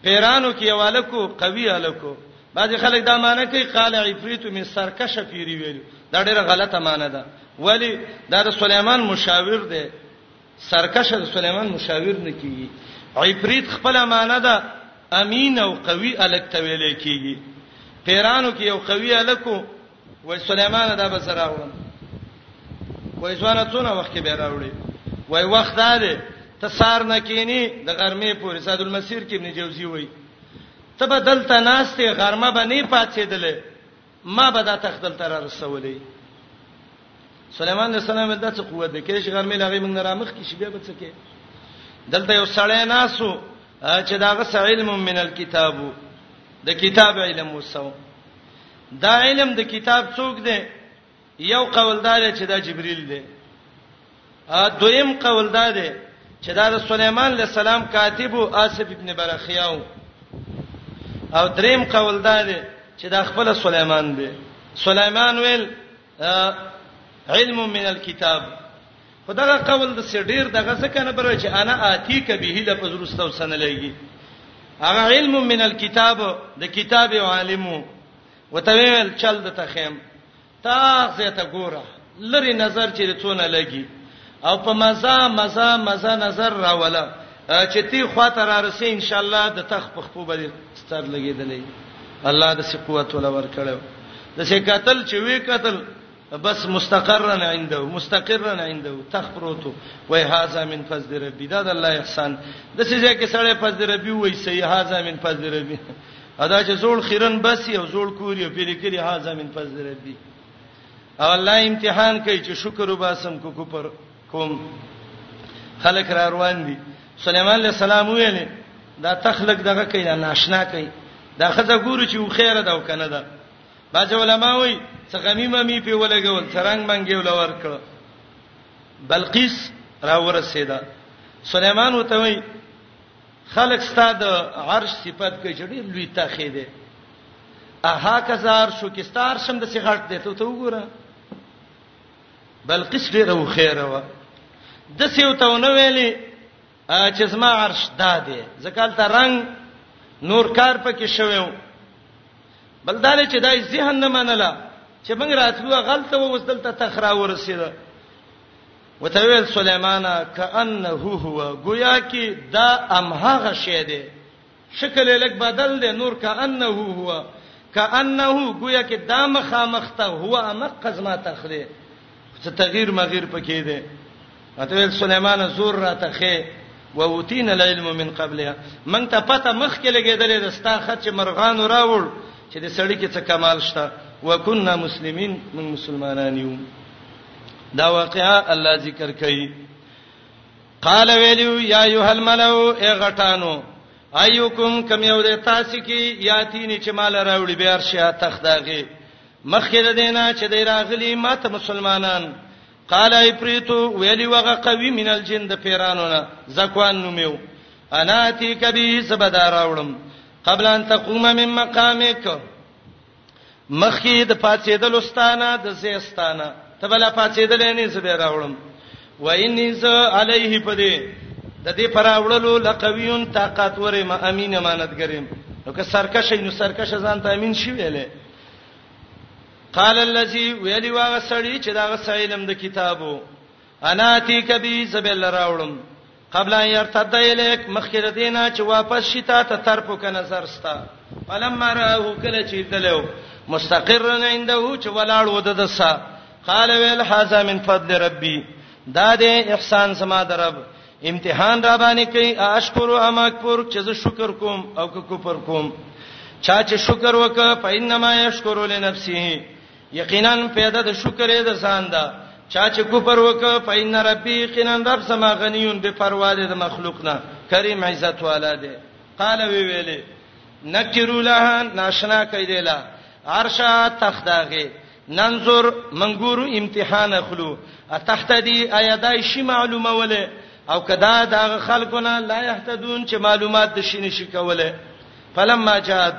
پیرانو کې والکو قوي الکو بعضی خلک دا معنی کوي قال عفریت من سرکش پیری ویل دا ډیره غلطه معنی ده ولی دا د سليمان مشاور دی سرکشه د سليمان مشاور نه کیږي عفریت خپل معنی ده امین او قوي الک ته ویل کیږي پیرانو کې یو قوي الکو وای سليمان دا به سره وړم وای ځوانه څونه وخت کې به راوړي وای وخت دا دی ته سار نه کینی د غرمې پورې صاد المسیر کې ابن جوزی وای ته به دلته ناشته غرمه به نه پاتېدلې ما به دا تخت دلته را رسولې سليمان عليه السلام دا څه قوت دی کې شګر مې لاغې موږ را مخ کې شي بیا به څه کې دلته یو سړی ناسو چې داغه س علم من الكتاب د کتاب علم وسو دا علم د کتاب څوک دی یو قوالدار چې دا جبريل دی دویم قول دا دی چې دا د سليمان عليه السلام کاتب او آصف ابن برخیاو او دریم قول دا دی چې دا خپل سليمان دی سليمان ویل علم من الكتاب خدغه قول د سډیر دغه څه کنه بر چې انا آتی کبه له پزرستو سن لګي هغه علم من الكتاب د کتاب عالمو وتویل چل د تخیم تاخ زه ته ګوره لری نظر چې څونه لګي او په مزه مزه مزه نظر راولا چې تی خاطر راسي ان شاء الله د تخ په خپو باندې ستر لګیدلې الله د سی قوت ول ور کړو د سی قتل چې وی قتل بس مستقرا عنده مستقرا عنده تخبروتو وای هاذا من فضل ربی دا د الله احسان د سی ځکه سره فضل ربی وای سی هاذا من فضل ربی ادا چې زوړ خیرن بس یو زوړ کوری په لیکلی ها زمين پس دربي او الله امتحان کوي چې شکر وباسم کو کو پر کوم خلک را روان دي سليمان عليه السلام ویل دا تخلق دغه کوي دا ناشنا کوي دا خزه ګورو چې وخیره دا وکنه دا باج علماء وي څغمی ممی په ولګول څرنګ منګي ولور کړ بلقیس را ورسېده سليمان وته وي خلک ستا د عرش صفت کوي چې ډیر لوی تخې دی اها کزار شو کې ستار شم د سی غټ دی ته وګوره بلقیس ډیره و خیره و د سیو ته نو ویلي چې زما عرش دا دی زکال ته رنگ نور کار پکې شوو بلدار چې دای ذهن نه منله چې موږ راتلو غلطه و وسدل ته تخرا ورسېده وته ویل سليمان کانه هو گویا کی دا ام هغه شی دی شکل لک بدل دی نور کانه هو کانه گویا کی دا مخامخته هو امق قزما تخلی څه تغییر مغیر پکې دی وته ویل سليمان زور را تخې ووتین العلم من قبلها من ته پته مخ کې لګېدلې د ستا خط چې مرغان راوړ چې د سړی کې څه کمال شته وکنا مسلمین من مسلمانان یو دا واقعا الله ذکر کوي قال ویلو یا ایهل ملو ای غټانو ایوکم کم یو د تاسو کې یاتینی چې مال راوړي به ارشیا تخداغه مخکې د دینه چې د راغلی ماته مسلمانان قال ایپریتو ویلی وغه قوی من الجن د پیرانو نه زکوان نومیو انا تی کبی سبدا راوړم قبل ان تقوم من مقامک مخکې د پاتېدلو ستانه د زیستانه ته بلا پاتېدلې نه زبې راوړم و انی ز علیه پدې د دې پراوړلو لقویون طاقت ورې ما امین امانتګریم نو که سرکشه نو سرکشه ځان ته امین شي ویلې قال الذي ویلی واغه سړی چې دا غسه علم د کتابو انا تی کبي زبل راوړم قبل ان يرتد اليك مخکې د دینه چې واپس شي تا ته طرف وک نظر ستا فلما راه کله چې دلو مستقرن عنده چې ولاړ و د دسا قال ويل هذا من فضل ربي دا دې احسان سما درب امتحان را باندې کوي اشکر او امکفر چې زه شکر کوم او که کفر کوم چا چې شکر وکړ فإنما يشکر لنفسه یقینا پیدا د شکر یې د ځان ده چا چې کوپر وک فین ربی یقینا رب سما غنیون به پروا ده د مخلوق نه کریم عزت والا ده قال وی ویلې نکرو لها ناشنا کیدلا عرشا تخداغه ننظر منګورو امتحان اخلو اتحتدی ایا دای شی معلومه وله او کدا دا خلکونه لا یهتدون چې معلومات د شینې شي کوله فلما جاد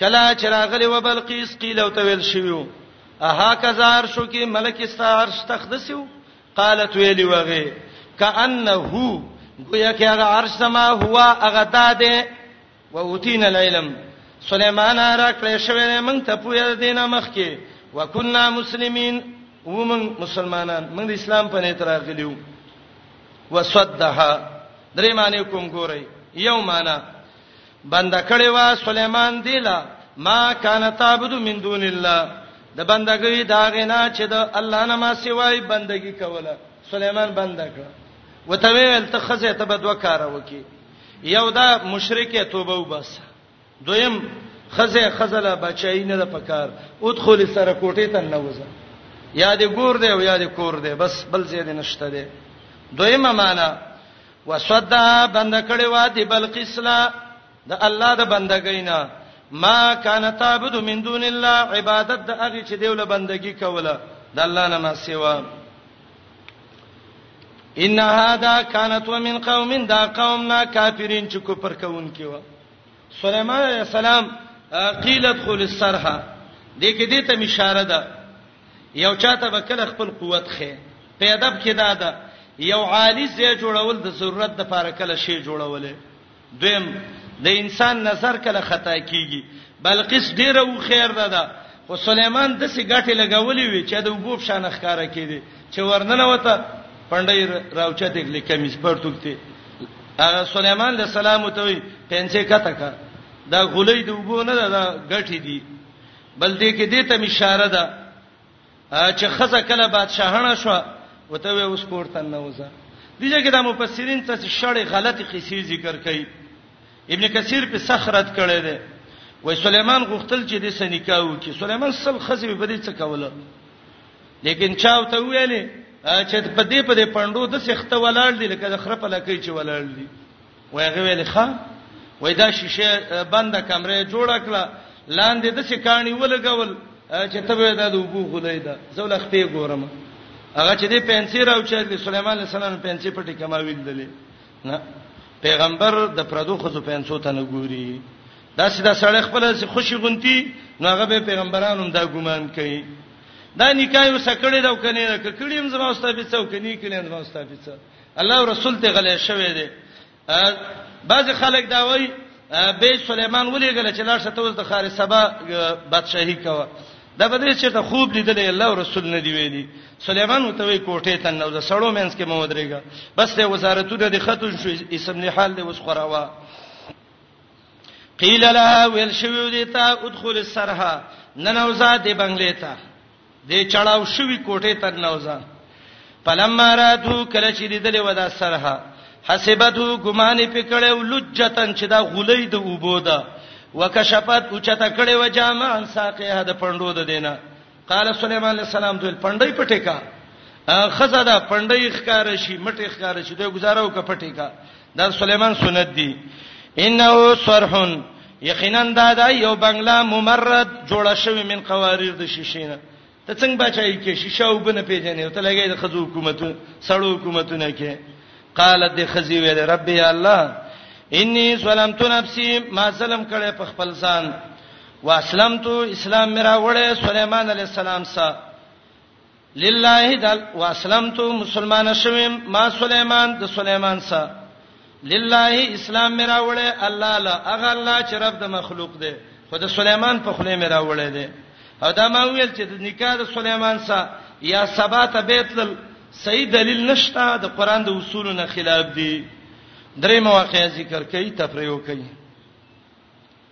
کلا چراغلی و بلقیس قیل او تویل شویو اها کزار شو کې ملک استار تخدسیو قالت ویلی وغه کانه گویا کې هغه عرش سما هوا هغه داده و اوتین العلم سليمان را کړې شوې موږ ته پوهه دینه مخ کې وکنا مسلمین و موږ مسلمانان موږ د اسلام په نیت راغلیو وصدها درې معنی کوم ګورئ یو معنی بنده کړي وا سليمان دیلا ما کان تعبد من دون الله د بندګۍ دا غنا چې د الله نه ما سیوای بندګي کوله سليمان بند کړ وته ویل ته خزه ته بد وکاره وکي یو دا مشرکه توبه وبس دویم خزه خزله بچای نه د پکار ادخل سره کوټه ته نوځه یا دې ګور دی او یا دې کور دی بس بل زیاده نشته دی دویمه معنی وصدها بند کړي وا دی بلقیس لا د الله د بندګینا ما کان تعبد من دون الله عبادت د هغه چې دیوله بندگی کوله د الله نه ما سیوا ان هاذا كانت ومن قوم دا قوم نا کافرین چې کوپر کوون کیو سليمان عليه السلام قیل ادخل السرها دې کې دې ته اشاره ده یو چاته به کله خپل قوت خې په ادب کې دا ده یو عالی زی جوړول د ضرورت د پاره کله شی جوړولې دویم د انسان نظر کله خطا کیږي بلقیس ډیره و خیر ده ده خو سليمان د سې ګټه لګولې وی چې د وګوب شان ښکارا کړي چې ورننه وته پندای راوچت یک لیکمیز پرتوکته هغه سليمان له سلام ته وی پنځه کته کا دا غولې د وګو نه ده ګټه دي بل دې کې دې ته اشاره ده چې خزه کله بادشاهانه شو وته وې اوس پورته نه وځه دیږي کې د مفسرین ته شړې غلطي قصې ذکر کړي ابن کثیر په سخرت کړي ده وای سليمان غوښتل چې د سنیکاو کې سليمان سل خزه په دې څه کوله لیکن چاو ته ویلې چې په دې په دې پاندو د سخت ولاړ دي لکه د خرپ لکې چې ولاړ دي وای هغه ویل ښه وای دا شیشه بنده کمره جوړ کړه لاندې د څه کانی ولګول چې ته به دا د وګو غلې ده زول خپې ګورم هغه چې دې پنسي راو چې د سليمان عليه السلام پنسي پټي کما ویل دلې نه پیغمبر د پردو خزو پنسو ته نه ګوري دا سیدا سړی خپل خوشي غونتی نو هغه به پیغمبرانو دا ګمان کوي دا نکاح وسکړې دا کني نه کړیم زما استاد به څوک نه کړیم زما استاد به څوک الله رسول ته غلې شوې دي بعض خلک دا وایي به سليمان ولېګل چې لاړ شته اوس د خار سبا بادشاہي کوه دا به دې چې ته خوب لیدلې الله او رسول نه دی ویلي سليمان وته وی کوټه ته نو د سړو مینس کې مو ودرېګا بس ته وزارتونه د ختم شو اسم له حال دی وس خراوا قیل لها ویل شوی دی ته ادخل السرها ننوزا دی بنگلې ته دې چړاو شوی کوټه تر نوځه پلم راتو کله چې لیدلې ودا سره حسبته ګمان پکړې ولجتن چې دا غولې د وبوده وکشفت او چته کړې و جامع ساقه د پندو د دینه قال سليمان عليه السلام دوی پندای پټه کا خزه دا پندای ښکار شي مټي ښکار شي دوی گزارو کا پټه کا دا سليمان سنت دي انه صرح یقینا دا دا یو بنگلا ممرد جوړه شوی من قواریر د شیشینه ته څنګه بچای کې شیشه او بنه پیژنې او ته لګې د خزو حکومت سړو حکومتونه کې قالت د خزی ویل رب یا الله انی ظلمت نفسی ما ظلم کړې په خپل ځان واسلمت اسلام میرا وړې سليمان عليه السلام سره لله دل واسلمت مسلمان شوم ما سليمان د سليمان سره لله اسلام میرا وړه الله لا اغه الله چې رب د مخلوق دی خو د سليمان په خله میرا وړه دی او دا ما ویل چې د نکاح د سليمان سره یا سبات بیت لل صحیح دلیل نشته د قران د اصولو نه خلاف دی درې مواقع ذکر کړي تفریو کړي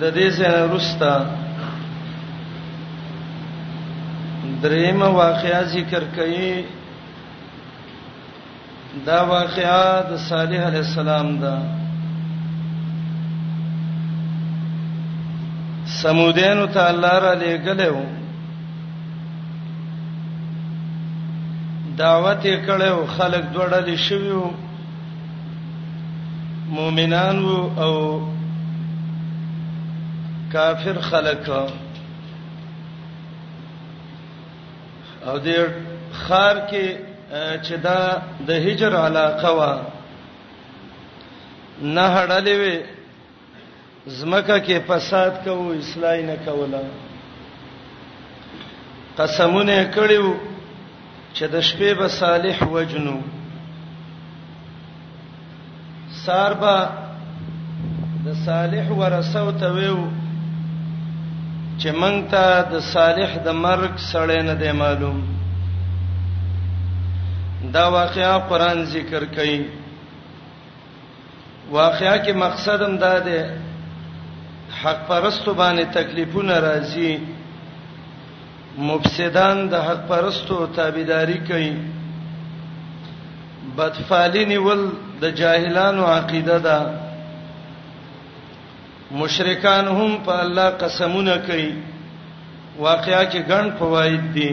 د دې سره رستا دریم واقعا ذکر کړي دا واقعا د صالح علی السلام دا سمودین ته الله را لېګلو دعوت یې کړو خلک دوړل شویو مؤمنان او کافر خلک او د خار کې چې دا د هجر علاقه و نه هړلې وي زمکه کې فساد کوو اصلاح نه کوله قسمونه کړیو چې د شپې به صالح وجنو ساربا د صالح ورثو ته ویو چې مونږ ته د صالح د مرګ سړی نه دی معلوم دا واقعا قران ذکر کوي واقعا کې مقصد هم دا دی حق پرستو باندې تکلیفونه راځي مفسدان د حق پرستو تابعداري کوي بدفالین ول د جاهلانو عقیده ده مشرکان هم په الله قسمونه کوي واقعا کې ګڼ فواید دي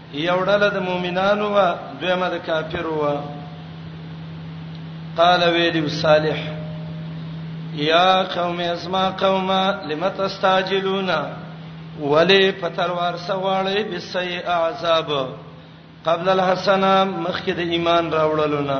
یو ډله د مؤمنانو و دویمه د کافرو و قال ویلی صالح یا قوم اسما قوما لم تستعجلون ولی پتلوار سواړی بسیء عذاب قبل الحسنه مخکې د ایمان راوړلونه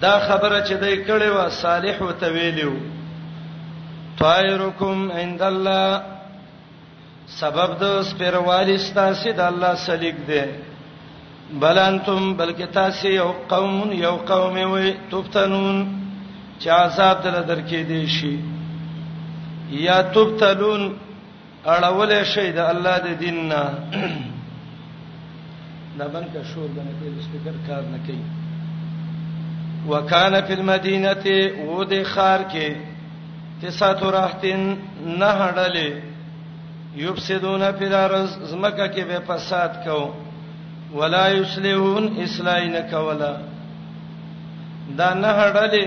دا خبره چې دای کړي وا صالح وته ویلو طائرکم عند الله سبب د سپیروالی ستاسو د الله سلیک دی بل انتم بلکې تاسو یو قوم یو قوم وي تفتنون چې عذاب دل درکې دی شي یا تبتلون اړولې شي د الله د دین نه دا بنکه شور باندې کوي سپیکر کار نه کوي وکانه فی المدینه و د خار کې تسات راحتن نه هډلې یفسدون فی الارض زمکه کې به فساد کو ولا یصلحون اصلاح نه کولا دا نه هډلې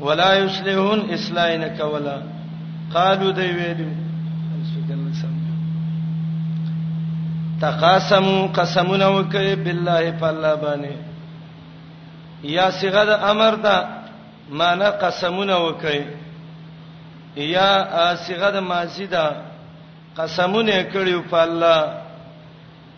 ولا یصلحون اصلاح نه کولا قالو دی ویلو تقاسمو قسمونه وکي بالله فالله باندې یا صيغه د امر ده معنا قسمونه وکي یا صيغه د ماضي ده قسمونه کړیو په الله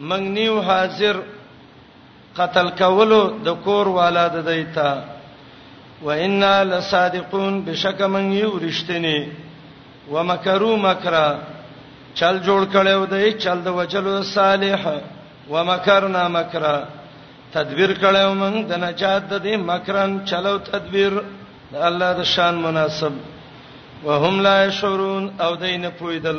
موږ نیو حاضر قتل کولو د کور والا د دیتا وإنا لصادقون بشک من یو رښتینی ومکرو مکرا چل جوړ کړو د چل د وجلو صالح ومکرنا مکرا تدبیر کړو من د نجات د دې مکرن چلو تدبیر د الله د شان مناسب وهم لا شعورون او دین پویدل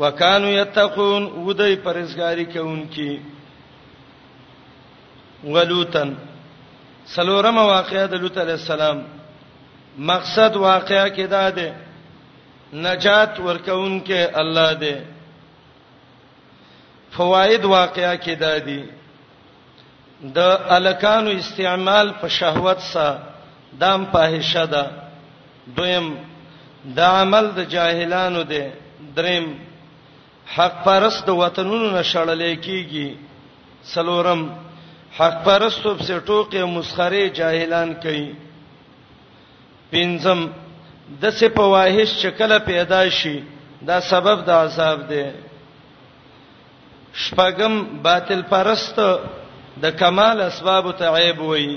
وکانو یتقون ودی پرزګاری کوونکی ولوتن سلورم واقعا د لوط علی السلام مقصد واقعا کې دا ده نجات ورکوونکې الله دې فواید واقعا کې دا دي د الکانو استعمال په شهوت سره دام پاهشه ده دویم د عمل د جاهلانو دی دریم حق پرست د وطنونو نشړلې کیږي څلورم حق پرستو په ټوکې مسخره جاهلان کوي پنځم د څه په واهش شکل پیدا شي دا سبب د عذاب دی شپږم باطل پرست د کمال اسباب ته عیب وایي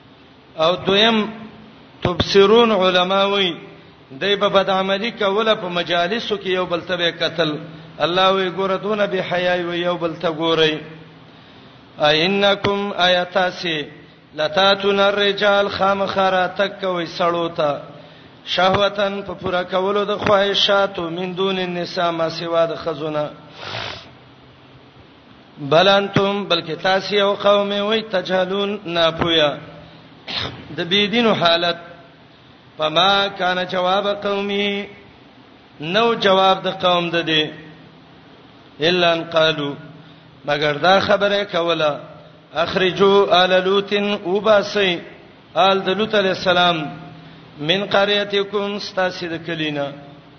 او دویم تبصرون علما وی دای په بدعملی کوله په مجالسو کې یو بل تبه قتل الله وی ګوره دونه به حیا وی یو بل ته ګورئ اینکم ایتاسی لتاتون الرجال خامخرا تک وی سړو ته شهوتن په پورا کولو د خواهشاتو من دون النساء ما سوا د خزونه بل انتم بلکې تاسو یو قوم وي تجهلون ناپویا د بيدینو حالت فما کان جواب قومي نو جواب د قوم ده دي الا ان قالو مگر دا خبره کوله اخرجوا آل لوط وباسي آل د لوط عليه السلام من قريتكم استاسد کلینا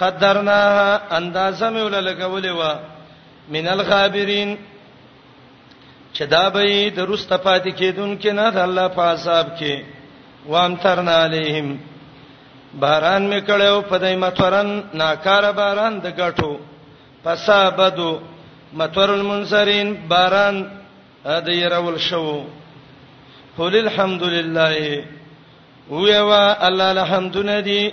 قدرناها اندازه مې ولګولې و من الغابرین چې دا به د رسته پاتې کېدونکو نه د الله په عذاب کې وام ترنا علیهم باران می کړو په دای متورن ناکار باران د غټو فسابدو متور المنصرین باران د يرول شو قول الحمدلله هو وا الله الحمدلله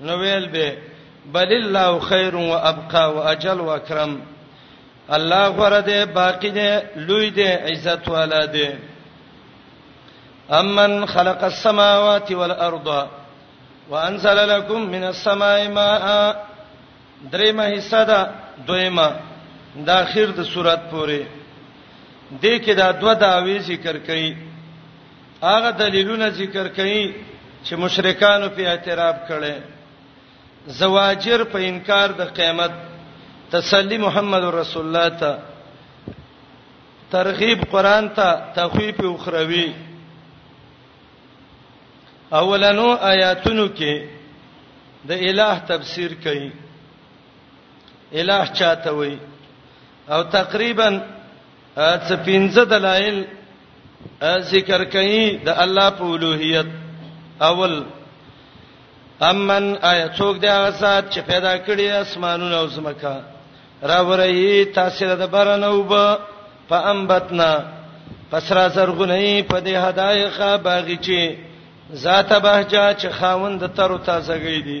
نو ویل به بل الله خیر و ابقا و اجل و اکرم الله غره دې باقی دې لوی دې عزت والا دې امن خلق السماوات والارض وانزل لكم من السماء ماء دریمه حصہ دا دویمه د اخر د صورت پورې دې کې دا دوه داوی ذکر کړي هغه دلیلونه ذکر کړي چې مشرکانو په اعتراف کړي زواجر په انکار د قیامت تسلی محمد رسول الله ته ترغیب قران ته تخویف اخروی اولنو آیاتونو کې د الٰه تفسیر کړي الٰه چاته وي او تقریبا څه پنځه دلایل ذکر کړي د الله په اولوہیت اول امن آیا څوک دی هغه ذات چې پیدا کړی اسمانونه او زمکا راوري تاثیر د برنه وب په انبتنا پسرا زرغونی په دې هدايخه باغچی ذات بهجا چې خاوند تر تازه گئی دی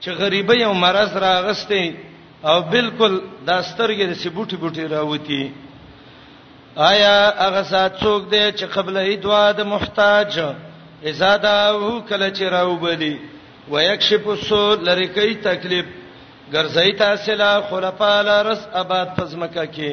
چې غریبۍ او مرض راغستې او بالکل دا سترګې د سبوټي بوټي راوتی آیا هغه سات څوک دی چې قبل ای دعا د محتاج اذا دا هو کله چې راوبلی ويكشف السوء لری کوي تکلیف ګرځي تاسو لا خلفاء لرس آباد پزمکه کې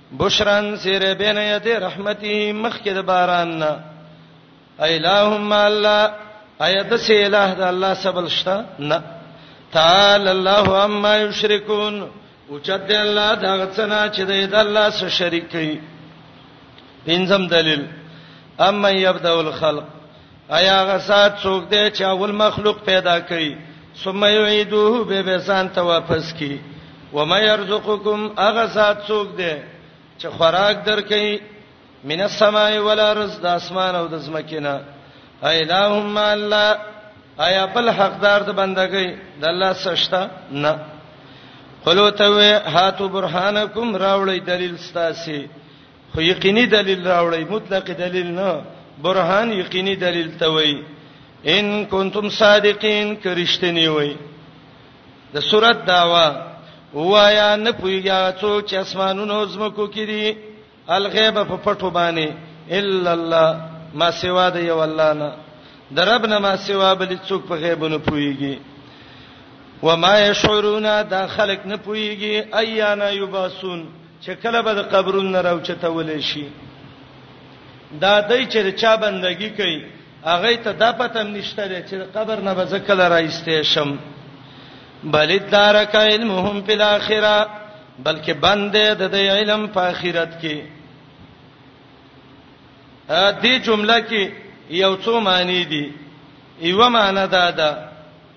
بشران سیر بین ید رحمته مخکې د باران نه ایلهم الله ایا د سی الہ د الله سبل شته نه تعال الله عما یشرکون او چد الله دا غڅنا چې د الله سره شریک کړي پنځم دلیل اما یبدا الخلق ایا هغه سات څوک دی چې اول مخلوق پیدا کړي ثم یعيدوه به به سان ته واپس کی و ما يرزقکم هغه سات څوک دی چې خوراک درکې من السماء والارض د اسمان او د زمکینا ایلهم الله ایا بل حقدار د بندګۍ د الله سشتا نه قلو ته هاتو برهانکم راوړی دلیل ستاسو خو یقیني دلیل راوړی مطلق دلیل نه برهان یقیني دلیل ته وای ان کنتم صادقین کرشتنی وای د سورۃ داوا وایا نه پویګا څوک چې اسمانونو زمکو کې دي الغیب په پټو باندې الا الله ما سوا د یو الله نه درب نه ما سوا بل څوک په غیب نه پویږي وما یشعرون دا خلق نه پویږي ایانا یباسون چې کله به د قبرونو نه راوچتول شي دا دای چې چا بندگی کوي هغه ته دا پته هم نشته دی چې د قبر نه به ځکه راځته شم بل ادارک علمهم فی الاخره بلکې بندې د دې علم په آخرت کې ا دې جمله کې یو څو معنی دي یو معنی دا ده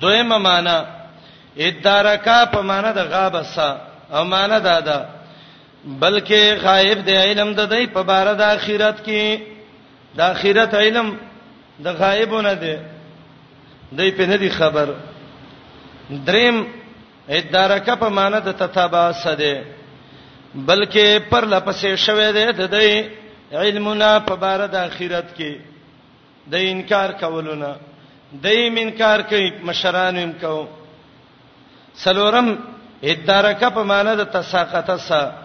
دویمه معنا ادارکا په معنا د غابسا او معنا دا ده بلکې غائب دی علم د دې په بار د اخرت کې د اخرت علم د غائبونه دی دې په ندي خبر دریم ادارکه په معنی د تتابع سده بلکې پر لپسې شوه دی د دې علمنا په بار د اخرت کې د انکار کولونه دیم انکار کوي مشران هم کو سلورم ادارکه په معنی د تساقطه سره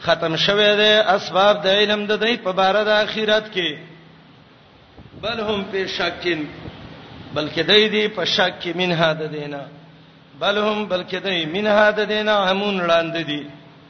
ختم شوه دی اسباب د علم د دی په بار د اخرت کې بل هم په شکین بلکې دای دی په شک کې منها د دینه بل هم بلکې دای منها د دینه همون لاندې دی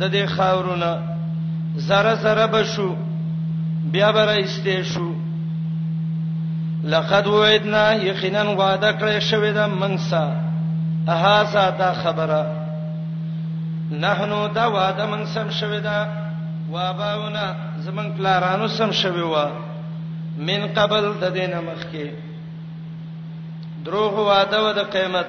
د دې خاورونه زره زره بشو بیا به راستې شو لقد وعدنا یقینا وعده کړې شوې ده موږ سره هاذا دا خبره نحنو دا وعده موږ سم شوې ده واباونا زمنګ پلارانو سم شوی و من قبل د دینه مخکې دروغ وعده و د قیامت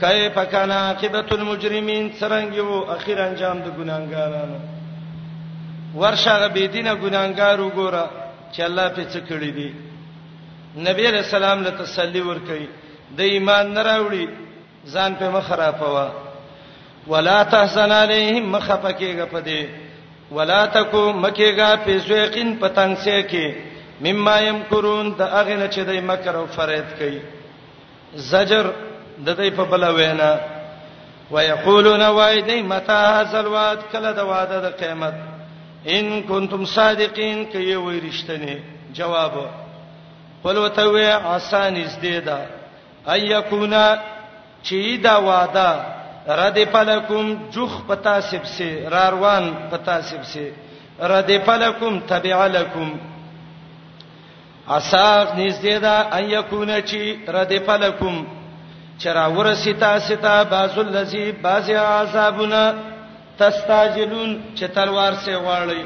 کیف کان عاقبت المجرمین څنګه یو اخیر انجام د ګناګارانو ورشاغه بی دینه ګناګار وګوره چې الله په څه کړی دی نبی علیہ السلام له تسلی ور کوي د ایمان نه راوړي ځان په مخ خرابوا ولا تحزن علیهم مخفقېګه پدې ولا تکو مکېګه په سویقین پتنګ سې کې مما یم کرون د اغه نه چې د مکر او فرید کوي زجر د دې په بل وینا ويقولون وايدي متى هذا الوعد کله د وعده د قیامت ان کنتم صادقین کوي وي رښتنی جواب ولوته وی آسان نږدې ده ايکونا چې دا وعده رد پلکم جخ پتا سب سي راروان پتا سب سي رد پلکم تبع لکم اساغ نږدې ده ان یکون چی ردف لکم چرا ورسی تاسو ته بازل لذی باز عذابنا تستاجلون چې تلوار سي غواړي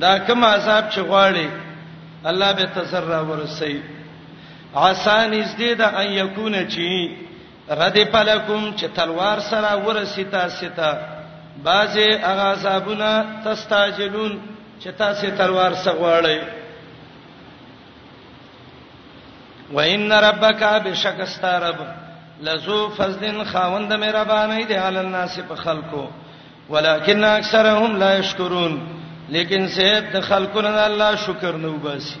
دا کوم عذاب چې غواړي الله به تسرا ورسی عسان نږدې ده ان یکون چی رد پلکم چې تلوار سره ورسی تاسو ته بعضی هغه عذابونه تستاجلون چې تاسو تلوار سغواړی وان ربک بشک استرب لزو فضل خاوند مهرباني دی علی الناس په خلکو ولکن اکثرهم لا یشکرون لیکن سید د خلکو نه الله شکر نه وباسي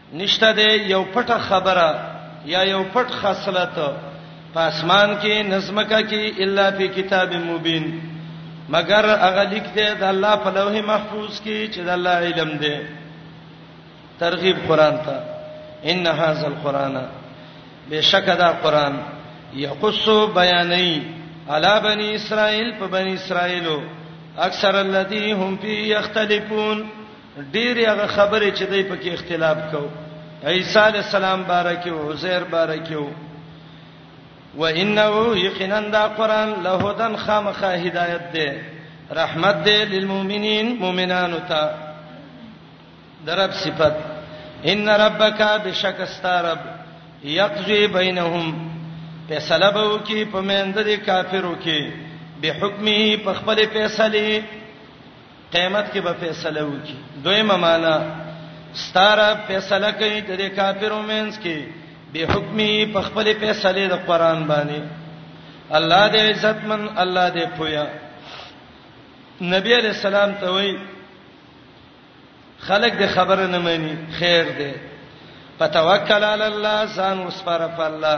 نشته دی یو پټه خبره یا یو پټ خاصلت په اسمان کې نظمکه کې الا فی کتاب مبین مگر هغه لیک دی د الله په لوح محفوظ کې چې د الله علم دی ترغیب قران ته ان هاذ القران بشک دا قران یقص بیانای علی بنی اسرائیل په بنی اسرائیلو اکثر الذی هم فی یختلفون ډېری هغه خبرې چې دوی پکې اختلاف کو عیسی علی السلام بارکه او عزیر بارکه و انه یقینا دا قران له هدن خامخه هدایت ده رحمت ده للمؤمنین مؤمنانو ته درب صفت ان ربک بشک استرب یقضی بینهم فیصله به وکي په مند دي کافرو کې به حکمه په خپل فیصله قیامت کې به فیصله وکي دویمه معنا ستاره فیصله کوي د کافرو مینس کې به حکمي په خپل فیصله د قران باندې الله دې عزتمن الله دې پویا نبی علیہ السلام ته وایي خلک د خبره نه مانی خیر دی فتوکل علی الله ځان وسپاره په الله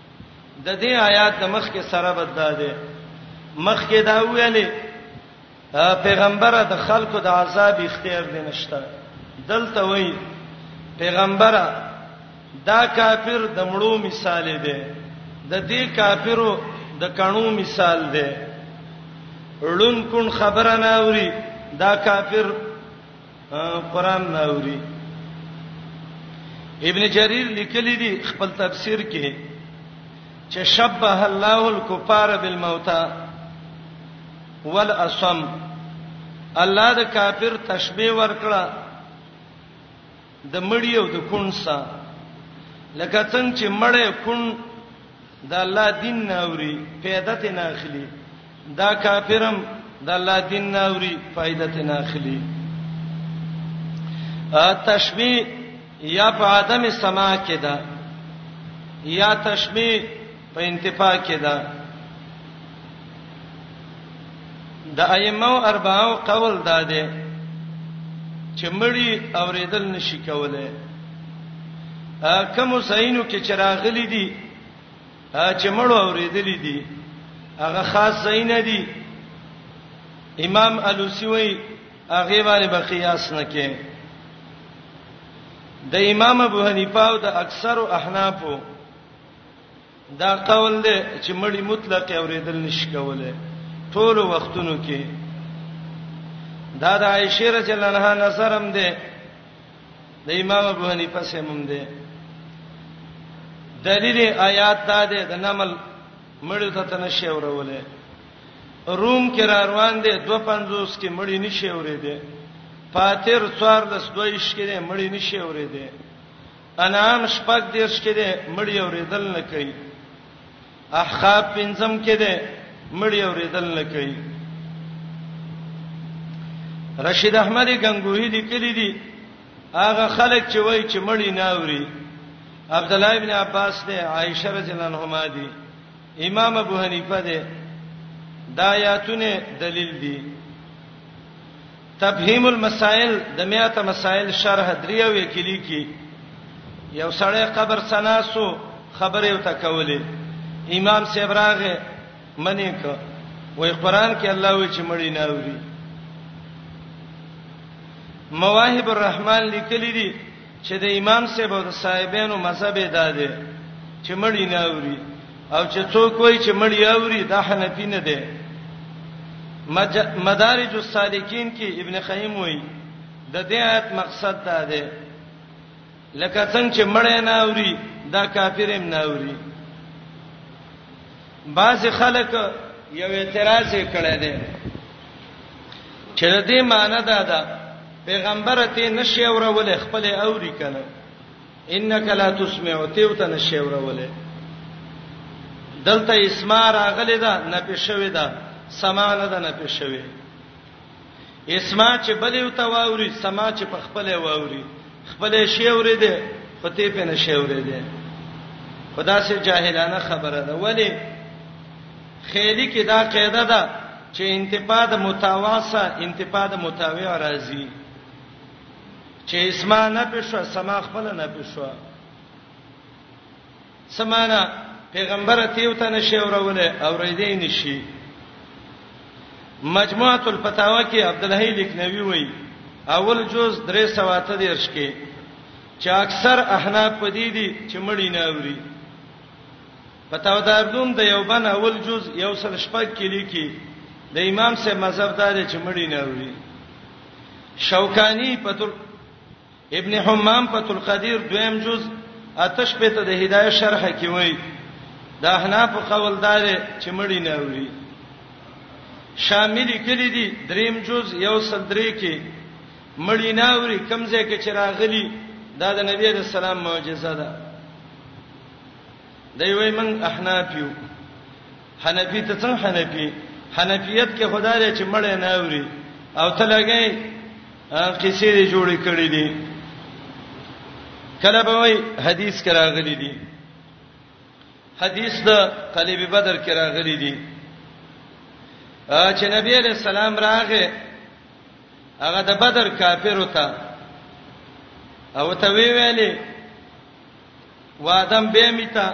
د دې آیات د مخ کې سره بد ده مخ کې دا ویلې پیغمبره د خلکو د عذاب اختیار دی نشته دلته وایي پیغمبره دا کافر د مړو مثال دی د دې کافرو د کڼو مثال دی ړون کون خبره نه اوري دا کافر قران نه اوري ابن جرير لیکلی دی خپل تفسیر کې چې شبه الله الكفار بالموتى والاصم الله د کافر تشبيه ورکړه د مړی او د کون سره لکه څنګه چې مړې کون د الله دین نه اوري پیدا ته نه اخلي دا کافرم د الله دین نه اوري فائدہ ته نه اخلي تشبیه یا په عدم سما کې ده یا تشبیه په انتفاع کې ده د ائمه اربعو قول دا دی چې مړی اوریدل نشي کولای کوم زینو کې چراغلی دي چې مړو اوریدل دي هغه خاص زین دي امام الوسی وی هغه باندې به قیاس نه کې د امام ابو حنیفه او د اکثر احنافو دا قول دی چې مړی مطلق اوریدل نشي کوله ټول وختونو کې دا د عائشه رضی الله عنها نظرم دی د امام ابو حنیفه سمم دی دلیل آیات دا دی د نمل مړی ته تنشي اوروله روم کې را روان دي 250 کې مړی نشي اورېده فاتر 14 دویش کې مړی نشي اورېده انعام شپږ دیرش کې ده مړی اوریدل نه کوي احقاب پنځم کې ده مړی اوریدل نه کوي رشید احمد غنگوهی لیکلی دی هغه خلک چې وای چې مړی نه اوري عبد الله ابن عباس دی عائشه رضی الله عنها دی امام ابو حنیفه دی دا آیاتونه دلیل دي تفهیم المسائل د میات مسائل شرح دریوې کې لیکي یو سړی قبر سناسو خبره وته کولې امام صاحب راغه منی ک وې قران کې الله وی چې مړی نه اوري مواهب الرحمن لیکلی دي چې د امام صاحب او د صاحبانو مذهب دا دی چې مړی نه اوري او چې څوک وایي چې مړی اوري دا حنفي نه دی مدارج السالکین کې ابن قیم وایي د دې آیت مقصد دا دی لکه څنګه چې مړی نه اوري دا کافر هم نه اوري بعض خلک یو اعتراض کړی دی چې د دې معنی دا ده پیغمبر ته نشي اورول خپل اوري کنه انک لا تسمع ته وته نشي اورول دلته اسماء راغلی دا نه پښوي دا سما نه دا نه پښوي اسما چې بل یو ته واوري سما چې په خپل واوري خپل شی اوري دي خو ته په نشي اوري دي خدا سي جاهلانه خبره ده ولی خېلی کې دا قاعده ده چې انتفاع د متواسه انتفاع د متاوی راځي چې اسما نه پښه سما خپل نه پښه څه معنی پیغمبره تیو ته نشي اوروله اوریدې نشي مجموعه الفتاوا کې عبد الحی لکنوی وایي اول جز 313 کې چې اکثر احناف پدې دي چې مړی نه اوري پتاو داردوم د یو بن اول جز یو سل شپږ کې لیکي د امام سے مذهب دار چې مړی نه وي شوکانی په تر ابن حمام فتح القدیر دویم جز آتش په ته د هدايه شرح کې وای د احناف قول دار چې مړی نه اوري شامل کړي دي دریم جز یو سل درې کې مړی نه اوري کمزې کې چراغلی دا د نبی رسول الله معجزه ده دی وای من احناف یو حنفي ته څنګه حنفي حنفیت کې خدای لري چې مړ نه اوري او ته لګي قصې دې جوړې کړې دي کله به وای حدیث کرا غلي دي حدیث د قلیب بدر کرا غلي دي چې نبی علیہ السلام راغې هغه د بدر کافر وتا او ته وی ویلې و ادم به میتا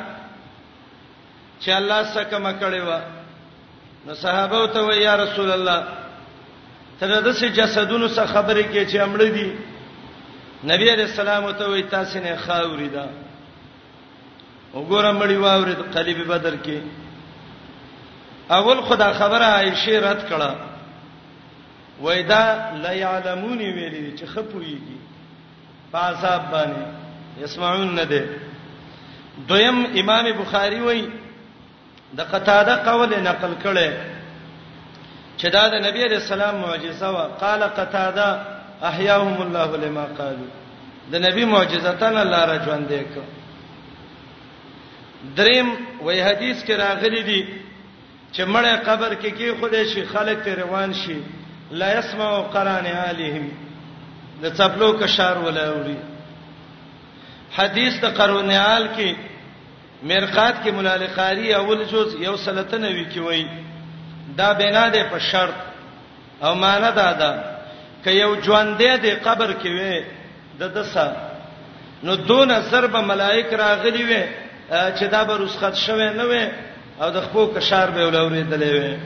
چې الله سکه مکړې و نو صحابه ته وی یا رسول الله تر د سې جسدونو سره خبرې کې چې امړې دي نبی عليه السلام ته وی تاسو نه خاوري ده وګورم مړی واورید قلیب بدر کې اول خدا خبره عائشه رد کړه وېدا لا يعلمون ویلي چې خپويږي عذاب باندې يسمعون نه ده دویم امام بخاری وای د قتاده قول نقل کړي چې دا د نبی عليه السلام معجزه وا قال قتاده احياهم الله لما قالوا د نبی معجزتان الله را ژوند دی کو دریم وای حدیث کې راغلي دي چې مړی قبر کې کېښودی شي، خلک ترې روان شي، لا يسمع قرع نعالهم، د څپلو کشار ولا اوري. حدیث د قرع نعال کې مرقات کې مولا لقاري اول جز یو سلطنوي کې وایي دا بنا ده په شرط او معنا دا ده ک یو ژوندې د قبر کې وي د دسه نو دون ضرب ملائک راغلی وي چې دا به رسخت شوه نه وي او د خپو کشار به ولوري دلې وي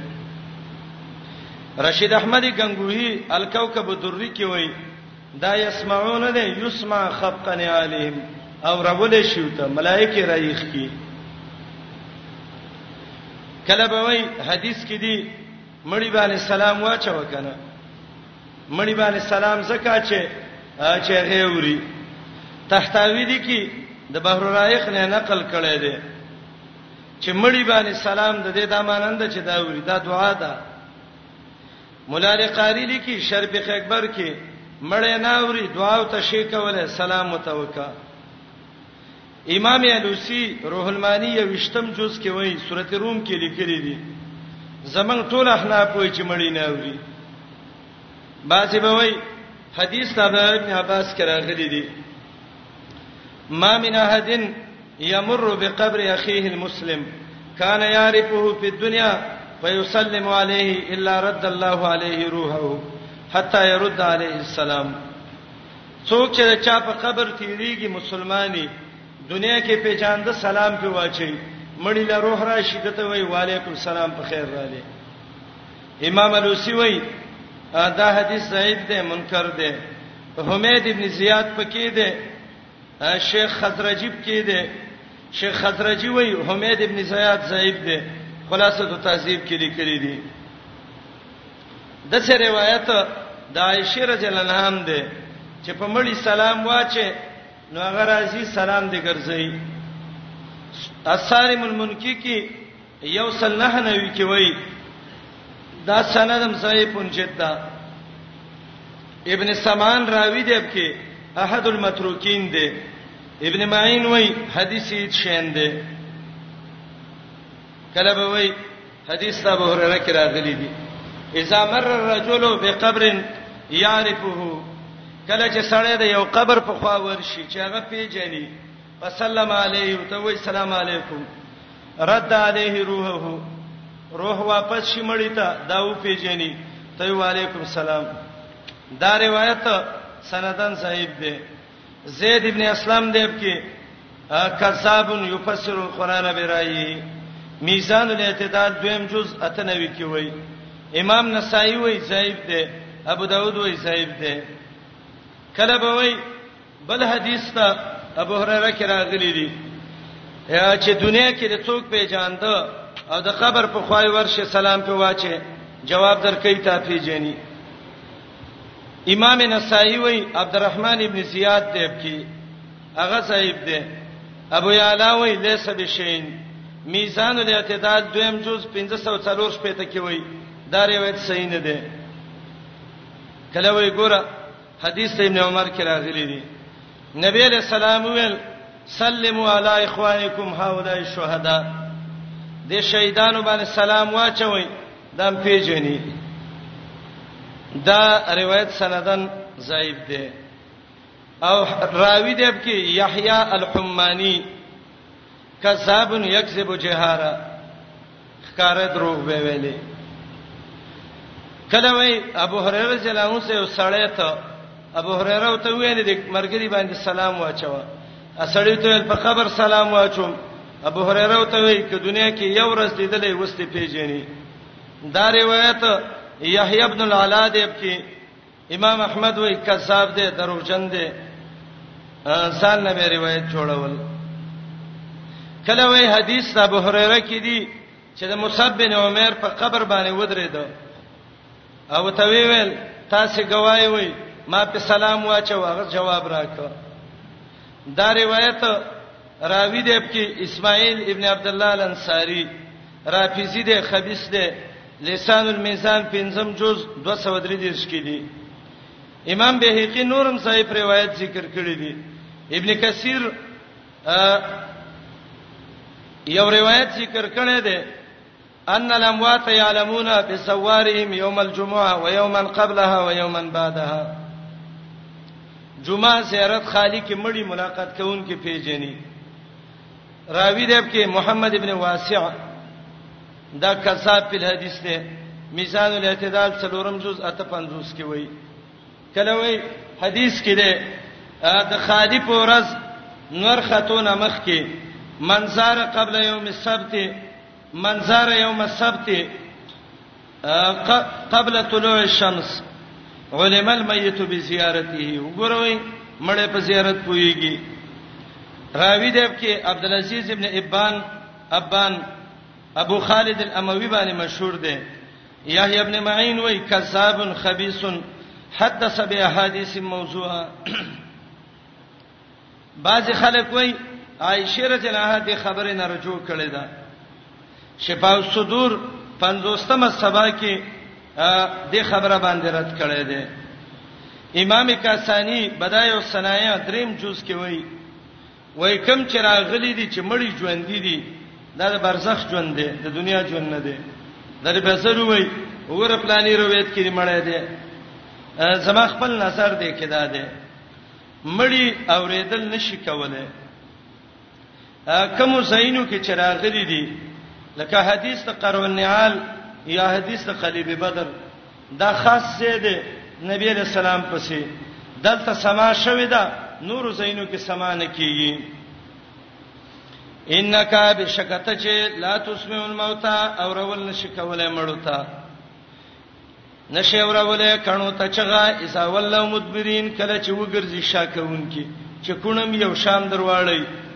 رشید احمدی گنگوہی الکوکب الدری کې وای دا یسمعون نه یسمع خفقن علیهم او رول شیوته ملائکه رایخ کی کله به وای حدیث کې دی مړی باندې سلام واچو کنه مړی باندې سلام زکا چې چې غیوري تحتاوی دي کې د بحر رائق نه نقل کړي دي چې مړی باندې سلام د دې دمانند چې دا وری دا دعا ده مولا قاری لیکي شرب اکبر کې مړې ناوري دعا او تشی کوله سلام متوکا امام الوسی روح المانی یوشتم جز کې وایي سورته روم کې لیکلي دي زمنګ ټول احناف وایي چې مړی نه اوري بعضی به وایي حدیث ته ابن عباس کې راغلي دي ما من احد يمر بقبر اخيه المسلم كان يعرفه في الدنيا فيسلم عليه الا رد الله عليه روحه حتى يرد عليه السلام څوک چې د چا په قبر تیریږي مسلمانې دنیا کې پیژاند سلام په واچي مړی له روح راشي دته وی وعلیکم السلام په خیر رااله امام الوسی وی دا حدیث ضعیف دی منکر دی حمید ابن زیاد پکې دی شیخ خضرجی پکې دی شیخ خضرجی وی حمید ابن زیاد ضعیف دی خلاصه د تهذیب کې لیکلي دي داسې روایت د عائشه رضی الله عنها هم ده چې په مړی سلام واچي نو هغه راځي سلام دې ګرځي اثارم المنکی کې یو سل نه نوي کې وای دا سندم صحیح پنځت ده ابن سمان راوی دی کې احد المتروکین دی ابن معین وای حدیث یې شین دی کله به وای حدیث ابو هريره کې راغلي دي اذا مر الرجل بقبر يعرفه کله چې سړی د یو قبر په خوا ورشي چې هغه پیژني فسلم علیه او ته وای سلام علیکم رد علیه روحه روح واپس شي مړی ته دا و پیژني ته وعلیکم سلام دا روایت سندن صاحب دی زید ابن اسلم دیب کې کذاب یفسر القرآن برایه میزان الاعتدال دویم جز اتنوي کې وای امام نسائی وای ضعیف دی ابو داود وای ضعیف دی کله به وای بل حدیث ته ابو هريره کې راغلي دي چې دنیا کې د څوک پیژاند او د قبر په خوای ورشه سلام په واچي جواب درکې ته پیژني امام نسائی وی عبدالرحمن ابن زیاد دی کی هغه صاحب دی ابو یعلا وی لیس بشین میزان الاعتدال دویم جز 1504 شپه ته کی وی دا روایت صحیح نه دی کله وی ګوره حدیث ابن عمر کې راغلی دی نبی علیہ السلام ویل سلموا علی اخوانکم هؤلاء الشهدا د شهیدانو باندې سلام واچوي دام پیژني دا روایت سندن ضعیف دی او راوی دی کې یحیی الحمانی کذاب یکذب جهارا ښکارې دروغ به ویلې کله وای ابو هريره رضی الله عنه سه سړی ته ابو هريره ته ویل د مرګري باندې سلام واچو اسړی ته په خبر سلام واچو ابو هريره ته وی ک دنیا کې یو ورځ دیدلې وسته پیژنې دا روایت یحیی ابن العلا دیب کې امام احمد وای کذاب دی دروغجن دی ځان نه به روایت جوړول کله وای حدیث ابو هريره کې دی چې د مصعب بن عمر په قبر باندې ودرېد او ته ویل تاسو گواہی وای ما په سلام واچو هغه جواب راکړ دا روایت راوی دی په اسماعیل ابن عبد الله الانصاری رافیزی دی خبيث دی لسان المیزان پنځم جز 233 کې دي امام بهقي نورم صحیح روایت ذکر کړی دي ابن کثیر یو روایت ذکر کړی دی ان الاموات يعلمون بسوارهم يوم الجمعه ويوما قبلها ويوما بعدها جمعه زیارت خالق مړی ملاقات کوونکې پیژني راوی دیب کې محمد ابن واسع دا کذاب په حدیث ته میزان الاعتدال څلورم جز اته 50 کې وایي کله وایي حدیث کې ده د خادی پورز نور خاتون مخ کې منظر قبل یوم السبت منظر یوم السبت قبل طلوع الشمس علم المیت بزیارته وګوروي مړې په زیارت پويږي راوی دیب کې عبد العزيز ابن ابان ابان ابو خالد الاموي باندې مشهور دی یحیی ابن معین وای کذاب خبیث حدث باحادیث موضوعه بعض خلک وای عائشه رضی الله عنها د خبرې نه رجوع کړې ده شفاء الصدور 50مه سبا کې د خبره باندې رد کړې ده امام کاسانی بدایع الصنایع دریم جز کې وایي وای کم چې راغلي دي چې مړی ژوند دي دا د برزخ ژوند دی د دنیا ژوند نه دی در به سره وای وګوره پلاني روایت کې مړی دی زما خپل نظر دی کې دا دی مړی اوریدل نشي کوله کوم زینو کې چراغلي دي لکه حدیث د قرون نعال یا حدیث د قلیب بدر دا خاص ځای دی نبی علیہ السلام پسې دلته سما شوې ده نور زینو کې سما نه کیږي انک بشکت چې لا تسمع الموت او رول نشي کولای مړو ته نشي ورولې کڼو ته چغه اذا ولوا مدبرین کله چې وګرځي شاکون کې چې کونم یو شام درواړی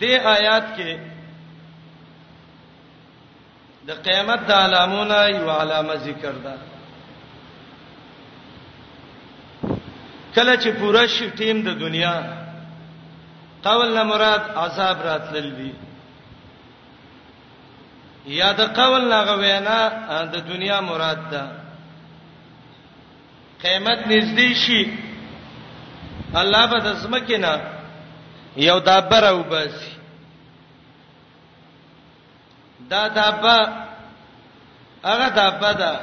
دې آیات کې د قیامت د علامونه یو علامه ذکر ده کله چې پوره شي ټیم د دنیا قول نه مراد عذاب راتلل دي یا د قول نه غوینا د دنیا مراد ده قیامت نږدې شي الله به د زمکه نه یو دابه راوباسي دا دابه هغه دابه ده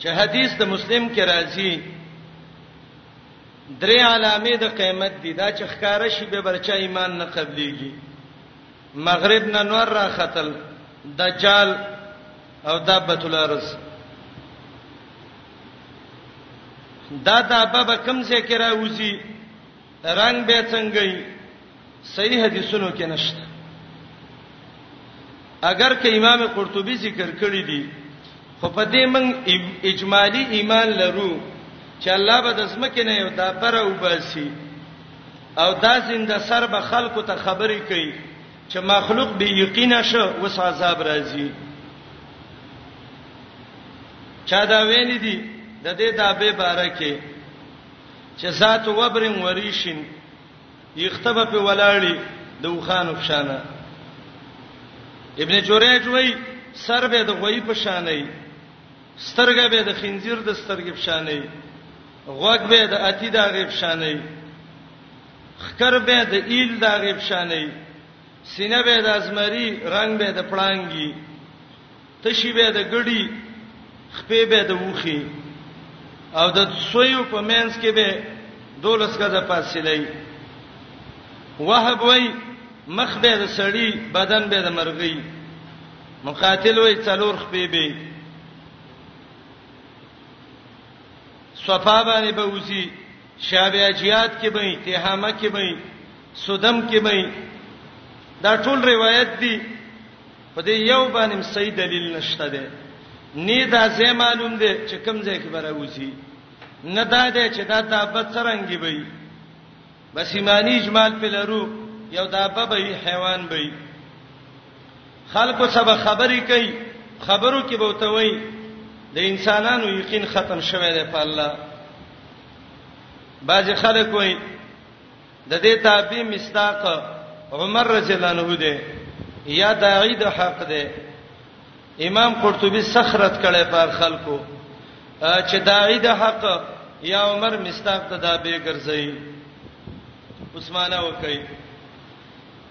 چې حدیث د مسلم کې راځي درې علامې د قیامت دي دا چې ښکارا شي به برچا ایمان نه قبليږي مغرب نه نور را ختل دجال او دابه الارض دا دابه به کم څه کرا وسی رنگ به څنګه وي صحیح حدیثونو کې نشته اگر که امام قرطبي ذکر کړی دی خو په دې من اجمالی ایمان لرو چې الله به د اسمکه نه یو دا پر او باسي او دا زنده سر به خلکو ته خبرې کوي چې مخلوق به یقینا شو وس عذاب راځي چا دا ویل دي د دې دابه بارکه چې ذات وبرن وریشن یختبه په ولاړی د وخان فشانه ابن جوریج وای سر به د غوی په شانه سترګه به د خنزیر د سترګې په شانه غوږ به د اتی د غیب شانه خکر به د ایل دا غیب شانې سینه به د ازمری رنگ به د پړانګي تشی به د ګړی خپې به د وخی او د سویو په مینس کې به دولس غزه فاصله وهب وای مخ به د سړی بدن به د مرغی مقاتل وای څلور خپې به صفا باندې به وسی شابیاجیات کې به تهامه کې به سودم کې به دا ټول روایت دي په دې یو باندې صحیح دلیل نشته دی نه دا زه معلوم دی چې کوم ځای کې براوځي نه دا دی چې دا دابه څرنګي وي بس ایمانی اجمال په لرو یو دابه به حیوان به خلکو سبا خبرې کوي خبرو کې به توي د انسانانو یقین ختم شوه دی په الله باج خلک وای د دې تابع مصداق عمر رضی الله عنه دی یا داعی د حق دی امام قرطبي سخرت کړي پر خلکو چې داعی د حق یا عمر مصداق ته دا به ګرځي عثمانه وکي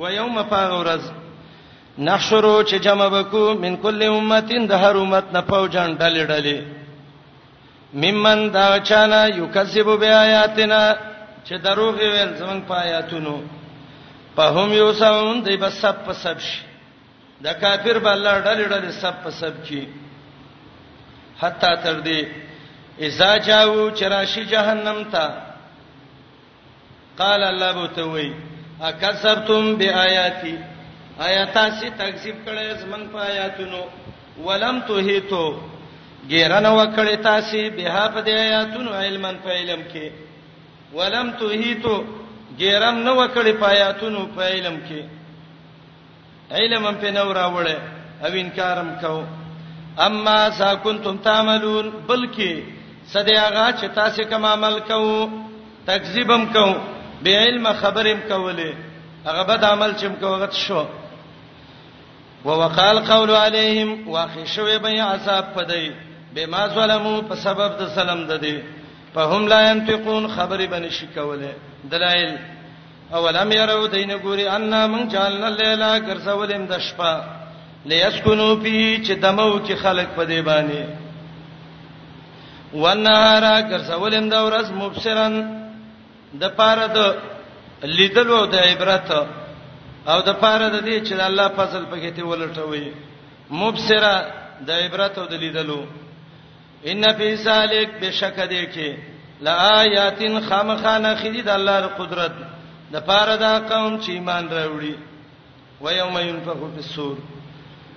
و یوم پاغ ورځ نحشرو چې جمع وکو من کل امتین د هر امت نه پوجان ډلې ډلې ممن دا چانه یکذب بیااتنا چې دروغ ویل زمون پایاتونو په هم یو ساون دی بس سب په سب شي د کافر بل ډلې ډلې سب په سب کی حتا تر دې اذا جاءو چراشی جهنم ته قال الله بو ته وی اکذبتم بیااتی آیا تاسو تکذیب کړی زمنګ په آیاتونو ولم تهیتو ګیرنه وکړی تاسو به په دې آیاتونو علمن په علم کې ولم تهیتو ګیرم نه وکړی په آیاتونو په علم کې علم هم په نو راوړې او انکارم کو اما سا کنتم تعملون بلکې سدی هغه چې تاسو کوم عمل کوو تکذیبم کوو به علم خبرم کولې هغه بد عمل چې کوغت شو ووقال قول عليهم واخي شوي به عذاب پدای بما ظلمو په سبب د سلام د دې په هم لا ينتقون خبري بنشي کوله دلایل اولم يروا دین ګوري ان من جعلنا الليل ګرځولم د شپه ليسكنو فيه چې دمو کې خلق په دی باندې والنهار ګرځولم د ورځ مبصرن د پاره د لیدلو د عبرت او د پاره د دې چې الله فضل پکې ته ولټوي مبصره د عبرت او د لیدلو ان فی ذلک بشک دې کې لآیات خامخانه خدید الله د قدرت د پاره دا قوم چې ایمان راوړي و یوم ينفخ فی الصور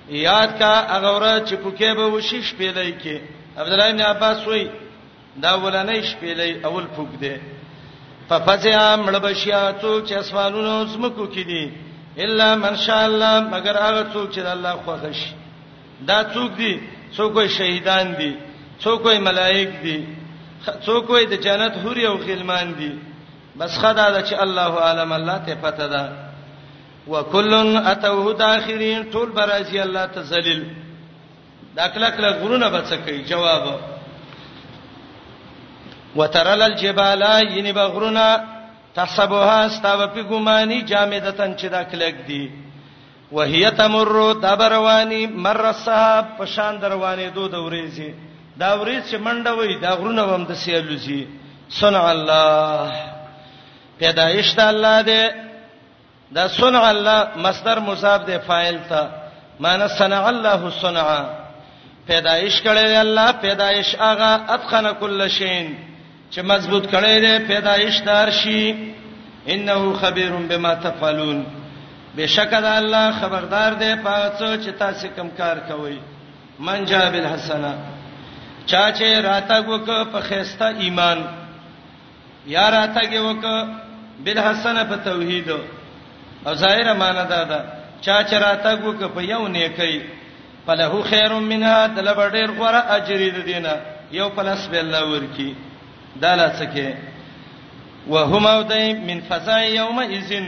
یاد کا هغه ورځ چې پکې به وشي شپېلې کې عبد الله بن عباس وای دا ولنې شپېلې اول پوک دی په فزع مړبشیا څوک چې اسمانونو زمکو کې دي الا من شاء الله مگر هغه څوک چې الله خوښ شي دا څوک دي څوک وي شهیدان دي څوک وي ملائک دي څوک وي د جنت حوري او غلمان دي بس خدا دا چې الله عالم الله ته پته ده وکلن اتوه داخرین ټول برازي الله ته ذلیل دا کله کله غرونه بچکی جواب وترل الجبال ینی بغرنا تحسبها استاو په ګمانی جامدتن چې دا کلک دی وهي تمر دبرواني مر السحاب په شان دروانې دو د ورېځې دا ورېځ چې منډه وای دا غرونه هم د سیالوزی صنع الله پیدایش د الله دی دا صنع الله مصدر مضاف دی فاعل ته معنی صنع الله صنع پیدایش کړی الله پیدایش هغه اتقن کل شین چې مضبوط کړي دې پیدایش دار شي انه خبير بما تفعلون بشک د الله خبردار دی پاغه څه چې تاسو کم کار کوئ من جاء بالحسنه چا چې راتګ وک په خيسته ایمان یا راتګ وک بالحسنه په توحید او ظاهر معنا دا ده چا چې راتګ وک په یو نیکي فله خیر منها دله به ډیر غوره اجر یې د دې نه یو پلس به الله ورکړي دا لا څه کې وهما او دای من فزا یوم اذن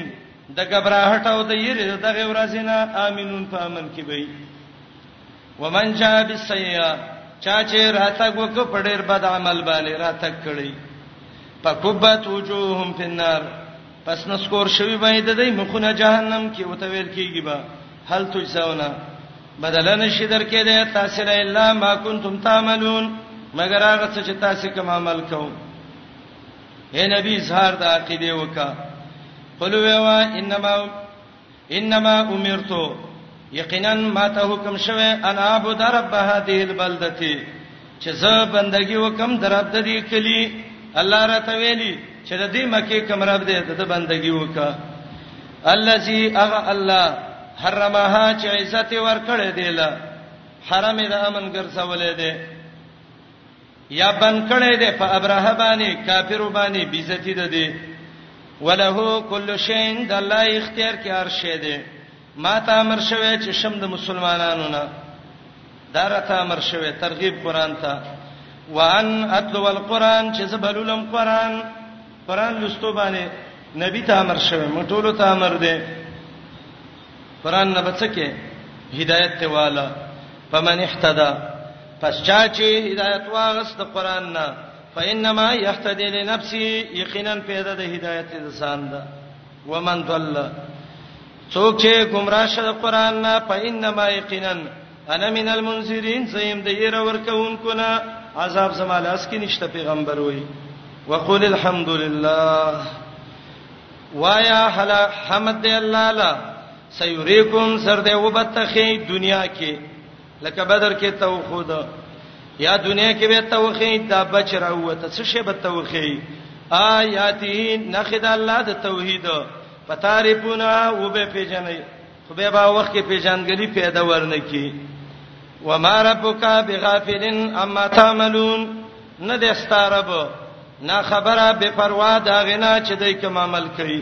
د غبرهټ او د یری دغه ورځې نه امینون په امن کې وي ومن جاء بالسیئه چا چې راتګ وک په ډیر بد عمل باندې راتګ کړی پکوبت وجوههم فنار پس نسکور شوی به د دې مخونه جهنم کې وتویل کیږي با هل تجزاونا بدل نشي درکې ده تاسو له الا ما کنتم تعملون مگر هغه څه چې تاسو کوم عمل کوو اے نبی اظهار د عقیده وکا قلوا انما انما امرت یقینا ما ته حکم شوه ان اعبد رب هذه البلده چې زه بندگی وکم در رب دې کلی الله راته ویلي چې د دې مکه کوم رب دې ته بندگی وکا الذي اغ الله حرمها چې عزت ورکړې دی له حرم د امن ګرځولې دی یا بند کړی دی په ابراه باندې کافر باندې بیزتی ده دی وله کل شین د الله اختیار کې هر شی دی ما ته امر شوی چې شم د مسلمانانو نه دارته امر شوی ترغیب قران ته وان اتلو القران چې زبلولم قران قران لستو باندې نبی ته امر شوی مټولو ته امر دی قران نه بچکه هدایت ته والا فمن اهتدى پس چا چې هدایت واغست قران نه فانما يهتدي لنفسه یقینا پیدا د هدایت د ځان ده ومن ضل څوک چې گمراه شد قران نه فانما یقینا انا من المنذرین زیم د یره ورکوونکو نه عذاب زماله اس کې نشته پیغمبر وای وقول الحمد لله وایا هلا حمد دی الله لا سیوریکم سر دی وبتخی دنیا کې لکه بدر کې تو خود یا دنیا کې به توخی دا بچ راوته څه شی به توخی آیاته نخد الله د توحید پتارفونا وبه پیجنې خو به با وخت کې پیژندګلوي پیدا ورنکي وما ربک بغافل اما تعملون نه د ستارب نه خبره بے پروا دا غنا چې دای کوم عمل کوي